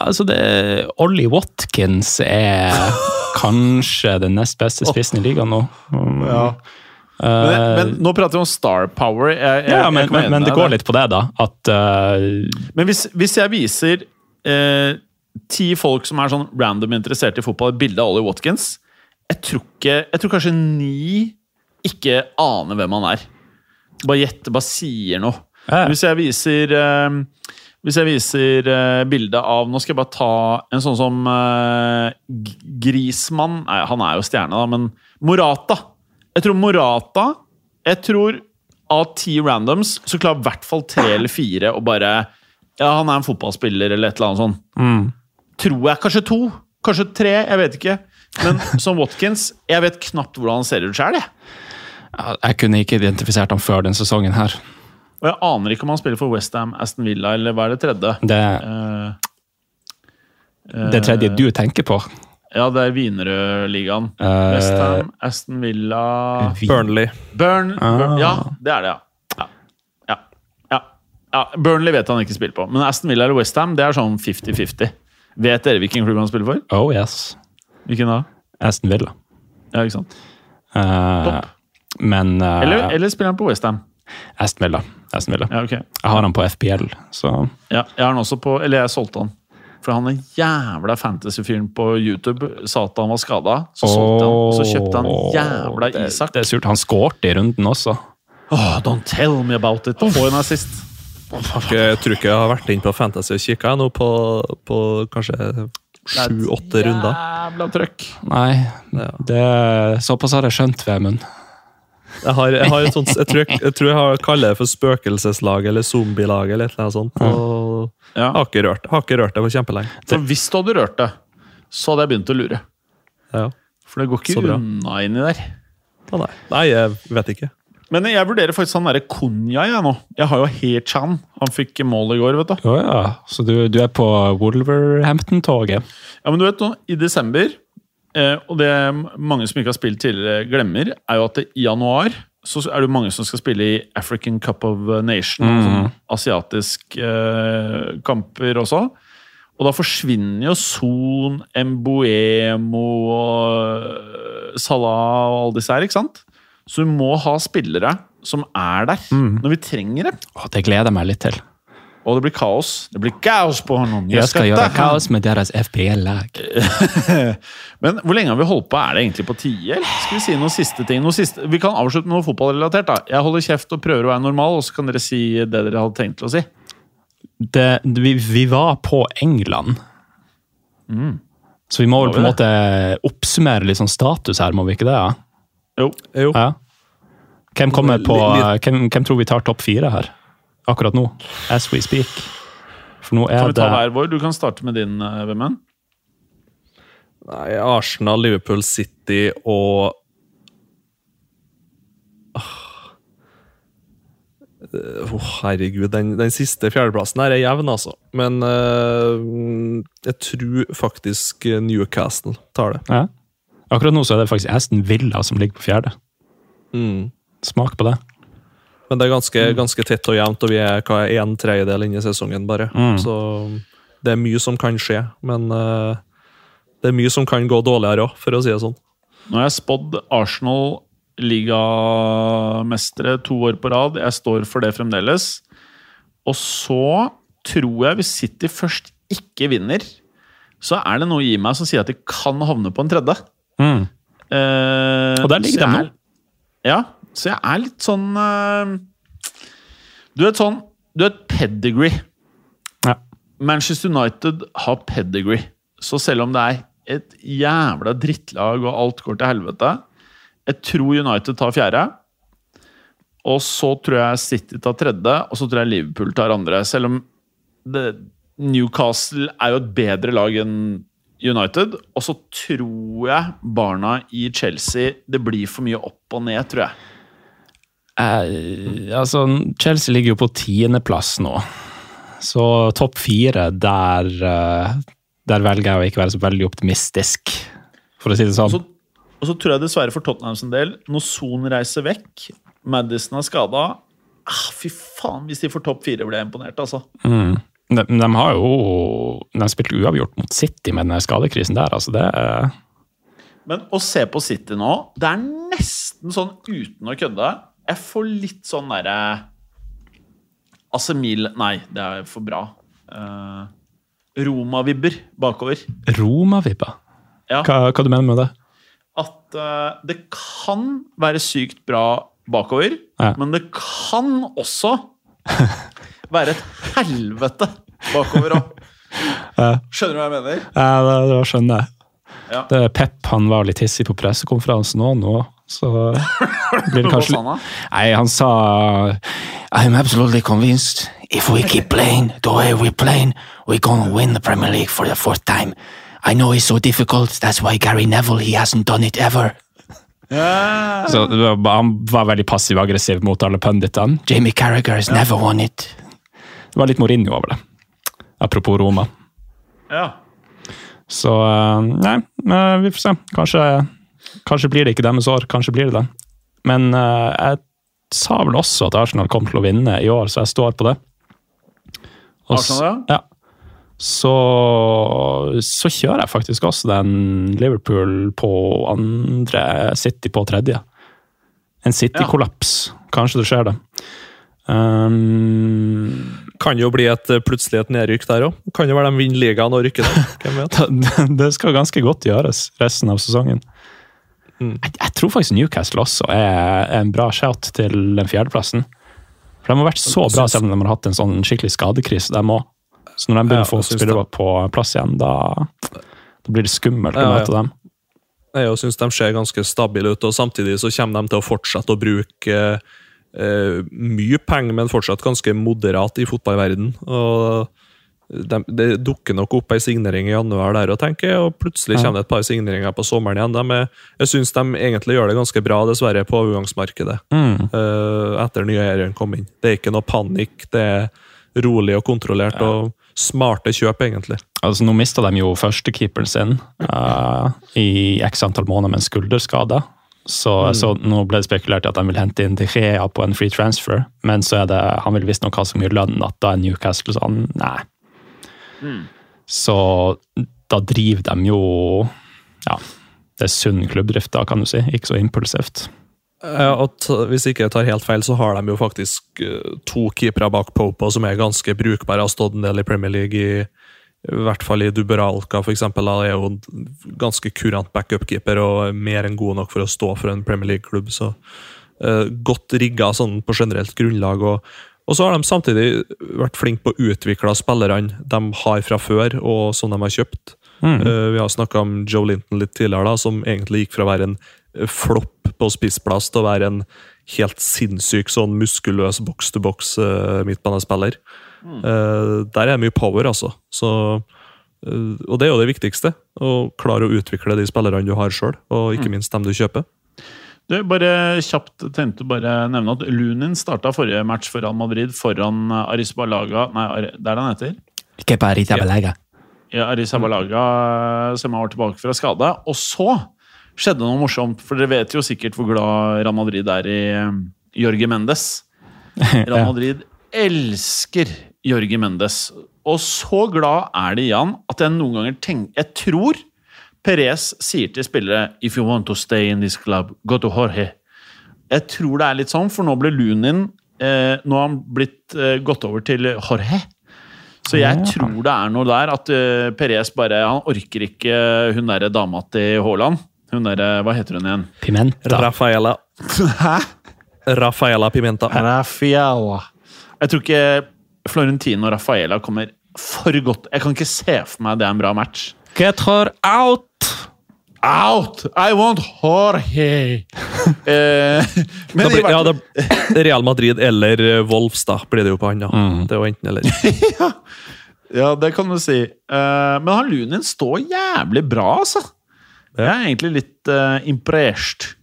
Altså, det Ollie Watkins er kanskje den nest beste spissen i ligaen nå. Um, Men, eh, men nå prater vi om star power. Jeg, jeg, ja, men, men, men det går litt på det, da. At uh, Men hvis, hvis jeg viser uh, ti folk som er sånn random interessert i fotball, et bilde av Ollie Watkins Jeg tror, ikke, jeg tror kanskje ni ikke aner hvem han er. Bare gjetter, bare sier noe. Ja. Hvis jeg viser uh, Hvis jeg viser uh, bildet av Nå skal jeg bare ta en sånn som uh, Grismann Nei, han er jo stjerne, da, men Morata. Jeg tror Morata Jeg tror av ti randoms så klarer i hvert fall tre eller fire å bare Ja, han er en fotballspiller eller et eller annet sånt. Tror jeg. Kanskje to. Kanskje tre. Jeg vet ikke. Men som Watkins, jeg vet knapt hvordan han ser ut sjøl, jeg. jeg kunne ikke identifisert ham før den sesongen her. Og jeg aner ikke om han spiller for Westham, Aston Villa eller hva er det tredje. Det, uh, det tredje du tenker på Ja, det er Wienerød-ligaen. Eh, Westham, Aston Villa Burnley. Burn, Ah. Burn Ja, det er det, ja. ja. Ja. ja. ja. Burnley vet han ikke spiller på. Men Aston Villa eller Westham, det er sånn 50-50. Vet dere hvilken klubb han spiller for? Oh yes. Hvilken da? Aston Villa. Ja, ikke sant? Uh, Topp. men uh, Eller, eller spiller han på Westham? Aston Villa. Aston Villa. Ja, okay. Jeg har han på FPL, så Ja, jeg har han også på Eller jeg solgte han. For han er jævla fantasy-fyren på YouTube sa at han var skada. Så solgte han, og så kjøpte han jævla det, Isak. Det er surt. Han skårte i runden også. Oh, don't tell me about it! Få en assist. Jeg tror ikke jeg har vært inn på Fantasy og kikka nå på, på kanskje sju-åtte runder. Jævla trøkk. Nei, det, såpass har jeg skjønt, Vemund. Jeg, har, jeg, har et sånt, jeg, tror jeg, jeg tror jeg har kaller det for spøkelseslag eller zombielag eller et eller sånt. Og Ja. har ikke rørt, har ikke rørt det på kjempelenge. For hvis du hadde rørt det, så hadde jeg begynt å lure. Ja. For det går ikke bra. unna inni der. Å, nei. nei, jeg vet ikke. Men jeg vurderer faktisk han derre Konya, jeg nå. Jeg har jo He-Chan. Han fikk mål i går, vet du. Å ja, så du, du er på Wolverhampton-toget? Ja, men du vet nå, I desember, og det mange som ikke har spilt tidligere, glemmer, er jo at det, i januar så er det jo mange som skal spille i African Cup of Nation, mm. sånn asiatisk eh, kamper også. Og da forsvinner jo Son, Emboemo, og eh, Salah og alle disse her, ikke sant? Så du må ha spillere som er der når vi trenger dem. Åh, det gleder jeg meg litt til. Og det blir kaos. Det blir kaos på hånden. Jeg skal gjøre ta- kaos med deres FPL-lag. Men hvor lenge har vi holdt på? Er det egentlig på tide? Skal vi si noen siste ting? Noen siste? Vi kan avslutte med noe fotballrelatert. da. Jeg holder kjeft og prøver å være normal, og så kan dere si det dere hadde tenkt til å si. Det, vi, vi var på England. Så vi må vel på en måte oppsummere litt sånn status her, må vi ikke det? Ja? Jo. Jo. Ja. Hvem, kommer på, hvem, hvem tror vi tar topp fire her? Akkurat nå. As we speak. For nå Kan er vi ta hver vår? Du kan starte med din, eh, Vemund. Nei, Arsenal, Liverpool City og Åh, Åh, herregud, den, den siste fjerdeplassen her er jevn, altså. Men uh, jeg tror faktisk Newcastle tar det. ja. Akkurat nå så er det faktisk Aston Villa som ligger på fjerde. Mm. Smak på det. Men det er ganske, ganske tett og jevnt, og vi er hva, en tredjedel inne i sesongen bare. Mm. Så det er mye som kan skje, men uh, det er mye som kan gå dårligere òg, for å si det sånn. Nå har jeg spådd Arsenal ligamestere to år på rad. Jeg står for det fremdeles. Og så tror jeg hvis City først ikke vinner, så er det noe i meg som sier at de kan havne på en tredje. Mm. Eh, Og der ligger de nå. Ja, Så jeg er litt sånn eh, Du vet sånn Du vet pedigree. Ja. Manchester United har pedigree. Så selv om det er et jævla drittlag og alt går til helvete Jeg tror United tar fjerde. Og så tror jeg City tar tredje, og så tror jeg Liverpool tar andre. Selv om det, Newcastle er jo et bedre lag enn United. Og så tror jeg barna i Chelsea Det blir for mye opp og ned, tror jeg. Eh, altså, Chelsea ligger jo på tiendeplass nå. Så topp fire, der, eh, der velger jeg å ikke være så veldig optimistisk, for å si det Og sånn. så, og så tror jeg dessverre for Tottenham sin del, når Son reiser vekk, Madison er skada ah, Fy faen, hvis de får topp fire, blir jeg imponert, altså. Mm. De, de har jo De spilte uavgjort mot City med den skadekrisen der, altså det Men å se på City nå, det er nesten sånn uten å kødde Jeg får litt sånn derre Asemil Nei, det er for bra. Uh, Roma-vibber bakover. Roma-vibber? Ja. Hva, hva du mener med det? At uh, det kan være sykt bra bakover, Ja. men det kan også være et helvete bakover òg. Skjønner du hva jeg mener? Ja, det, det skjønner jeg. Ja. Det Pep han var litt hissig på pressekonferansen òg nå, så blir det kanskje? Nei, han sa I'm absolutely convinced if we keep playing the way we're playing, we're gonna win the Premier League for the fourth time. I know it's so difficult, that's why Gary Neville, he hasn't done it ever. Så var, Han var veldig passiv-aggressiv mot alle punditene. Jamie Carragher has never won it. Det var litt Mourinho over det. Apropos Roma. Ja. Så eh, nei, eh, vi får se. Kanskje, kanskje blir det ikke deres år, kanskje blir det det. Men uh, jeg sa vel også at Arsenal kom til å vinne i år, så jeg står på det. Og Arsenal, ja. Så, så kjører jeg faktisk også den Liverpool på andre, City på tredje. En City-kollaps. Kanskje det skjer, det. Um, Kan jo bli et, eh, plutselig et nedrykk der òg. Kan jo være de vinner ligaen og rykker ned. Det skal ganske godt gjøres resten av sesongen. Mm. Jeg, jeg tror faktisk Newcastle også er en bra shout til den fjerdeplassen. For de har vært så bra selv om de har hatt en sånn skikkelig skadekrise. De også. Så når de begynner å få spillere på plass igjen, da, da blir det skummelt å møte dem. Jeg syns de ser ganske stabile ut, og samtidig så kommer de til å fortsette å bruke eh, mye penger, men fortsatt ganske moderat i fotballverden. Og de, det dukker nok opp ei signering i januar der, og tenker og plutselig Ja. kommer det et par signeringer på sommeren igjen. De er, jeg syns de egentlig gjør det ganske bra, dessverre, på overgangsmarkedet. Mm. Uh, etter nye eieren kom inn. Det er ikke noe panikk, det er rolig og kontrollert, og smarte kjøp, egentlig. Altså, nå mista de jo førstekeeperen sin uh, i x antall måneder med en skulderskade. Så, så nå ble det spekulert i at de vil hente inn De på en free transfer, men så er det, han vil visstnok ha så mye lønn at da er Newcastle sånn Nei. Så da driver de jo Ja, det er sunn klubbdrift, da, kan du si. Ikke så impulsivt. Ja, og Hvis ikke jeg tar helt feil, så har de jo faktisk eh, to keepere bak Popa som er ganske brukbare. Har stått en del i Premier League, i, i hvert fall i Duberalka. Han er jo en ganske kurant backup-keeper og er mer enn god nok for å stå for en Premier League-klubb. så eh, Godt rigga sånn på generelt grunnlag. og og så har de samtidig vært flinke på å utvikle spillerne de har fra før, og som de har kjøpt. Eh, vi har snakka om Joe Linton litt tidligere, da, som egentlig gikk fra å være en eh, flopp på spissplass til å være en helt sinnssyk sånn muskuløs boks-to-boks uh, midtbanespiller. Eh, der er mye power, altså. Så, uh, og det er jo det viktigste. Å klare å utvikle de spillerne du har sjøl, og ikke minst dem du kjøper. Du, bare kjapt tenkte bare nevne at Lunin starta forrige match for Al Madrid foran Arisbalaga Nei, det er det han heter? Ikke bare Rita Belega. Ja, Arisabalaga som var tilbake fra skade. Og så skjedde noe morsomt, for dere vet jo sikkert hvor glad Real Madrid er i eh, Jorge Mendes. Real Madrid elsker Jorge Mendes. Og så glad er de i han at jeg noen ganger tenker Jeg tror Perez sier til spillere If you want to stay in this club, go to Jorge. Jeg tror det er litt sånn, for nå ble Lunin eh, Nå har han blitt eh, gått over til Jorge. Så jeg Ja. tror det er noe der at uh, Perez bare Han orker ikke hun derre dama til Haaland. Hun derre Hva heter hun igjen? Pimenta. Rafaela. Hæ? Rafaela Pimenta. Raffaella. Jeg tror ikke Florentino og Raffaella kommer for godt Jeg kan ikke se for meg det er en bra match. Get her out! Out! I want Jorge! eh, men blir, ja, det, Real Madrid eller Wolfs, Wolves, da, blir det jo på han. da. Det er jo enten eller. Ja, det kan du si. Eh, men han Lunin står jævlig bra, altså. Jeg er egentlig litt uh, impressed.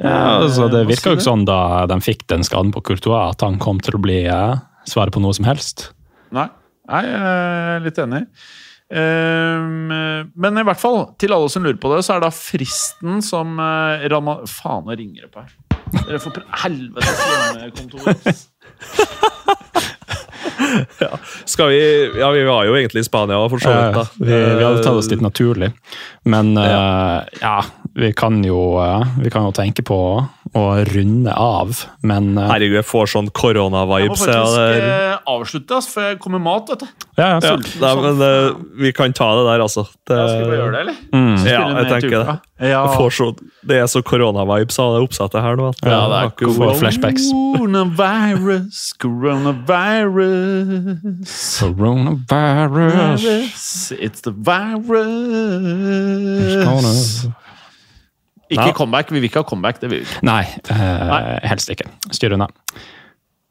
Ja, altså, det virka jo ikke sånn da de fikk den skaden på Courtois, at han kom til å bli uh, svaret på noe som helst. Nei, jeg er litt enig. Ehm, men i hvert fall, til alle som lurer på det, så er da fristen som uh, Rama... Faen, nå ringer det på her. Dere får Helvetes hjemmekontor. Ja. Skal vi Ja, vi var jo egentlig i Spania, for så vidt. da. Eh, vi, vi hadde tatt oss litt naturlig. Men eh, ja, vi kan jo, eh, vi kan jo tenke på å runde av, men eh, Herregud, jeg får sånn koronavibes. Jeg må. Ja, faktisk eh, avslutte, for jeg kommer mat, vet du. ja, ja, ja, men det, vi kan ta det der, altså. Det, Ja, skal vi bare gjøre det, eller? Mm. Ja, jeg tenker det. Ja. Jeg får så, det er så koronavibes av det oppsettet her nå. At Ja, det er ord. flashbacks. Coronavirus, coronavirus. Coronavirus It's the virus. Corona- Ikke Ja. comeback. Vi vil ikke ha comeback. Det vil vi ikke. Nei, eh, helst ikke. Styr unna.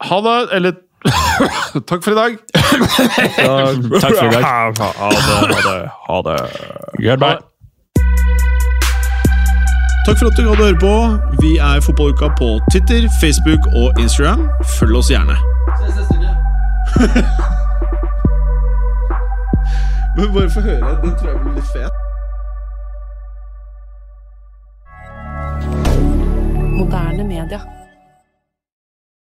Ha det, eller Takk for i dag. Takk for i dag. Ha det. Ha det. Ha det. Goodbye. Takk for at du gadd å høre på. Vi er Fotballuka på Twitter, Facebook og Instagram. Følg oss gjerne. Men bare få høre. Den tror jeg blir litt fet. Moderne media.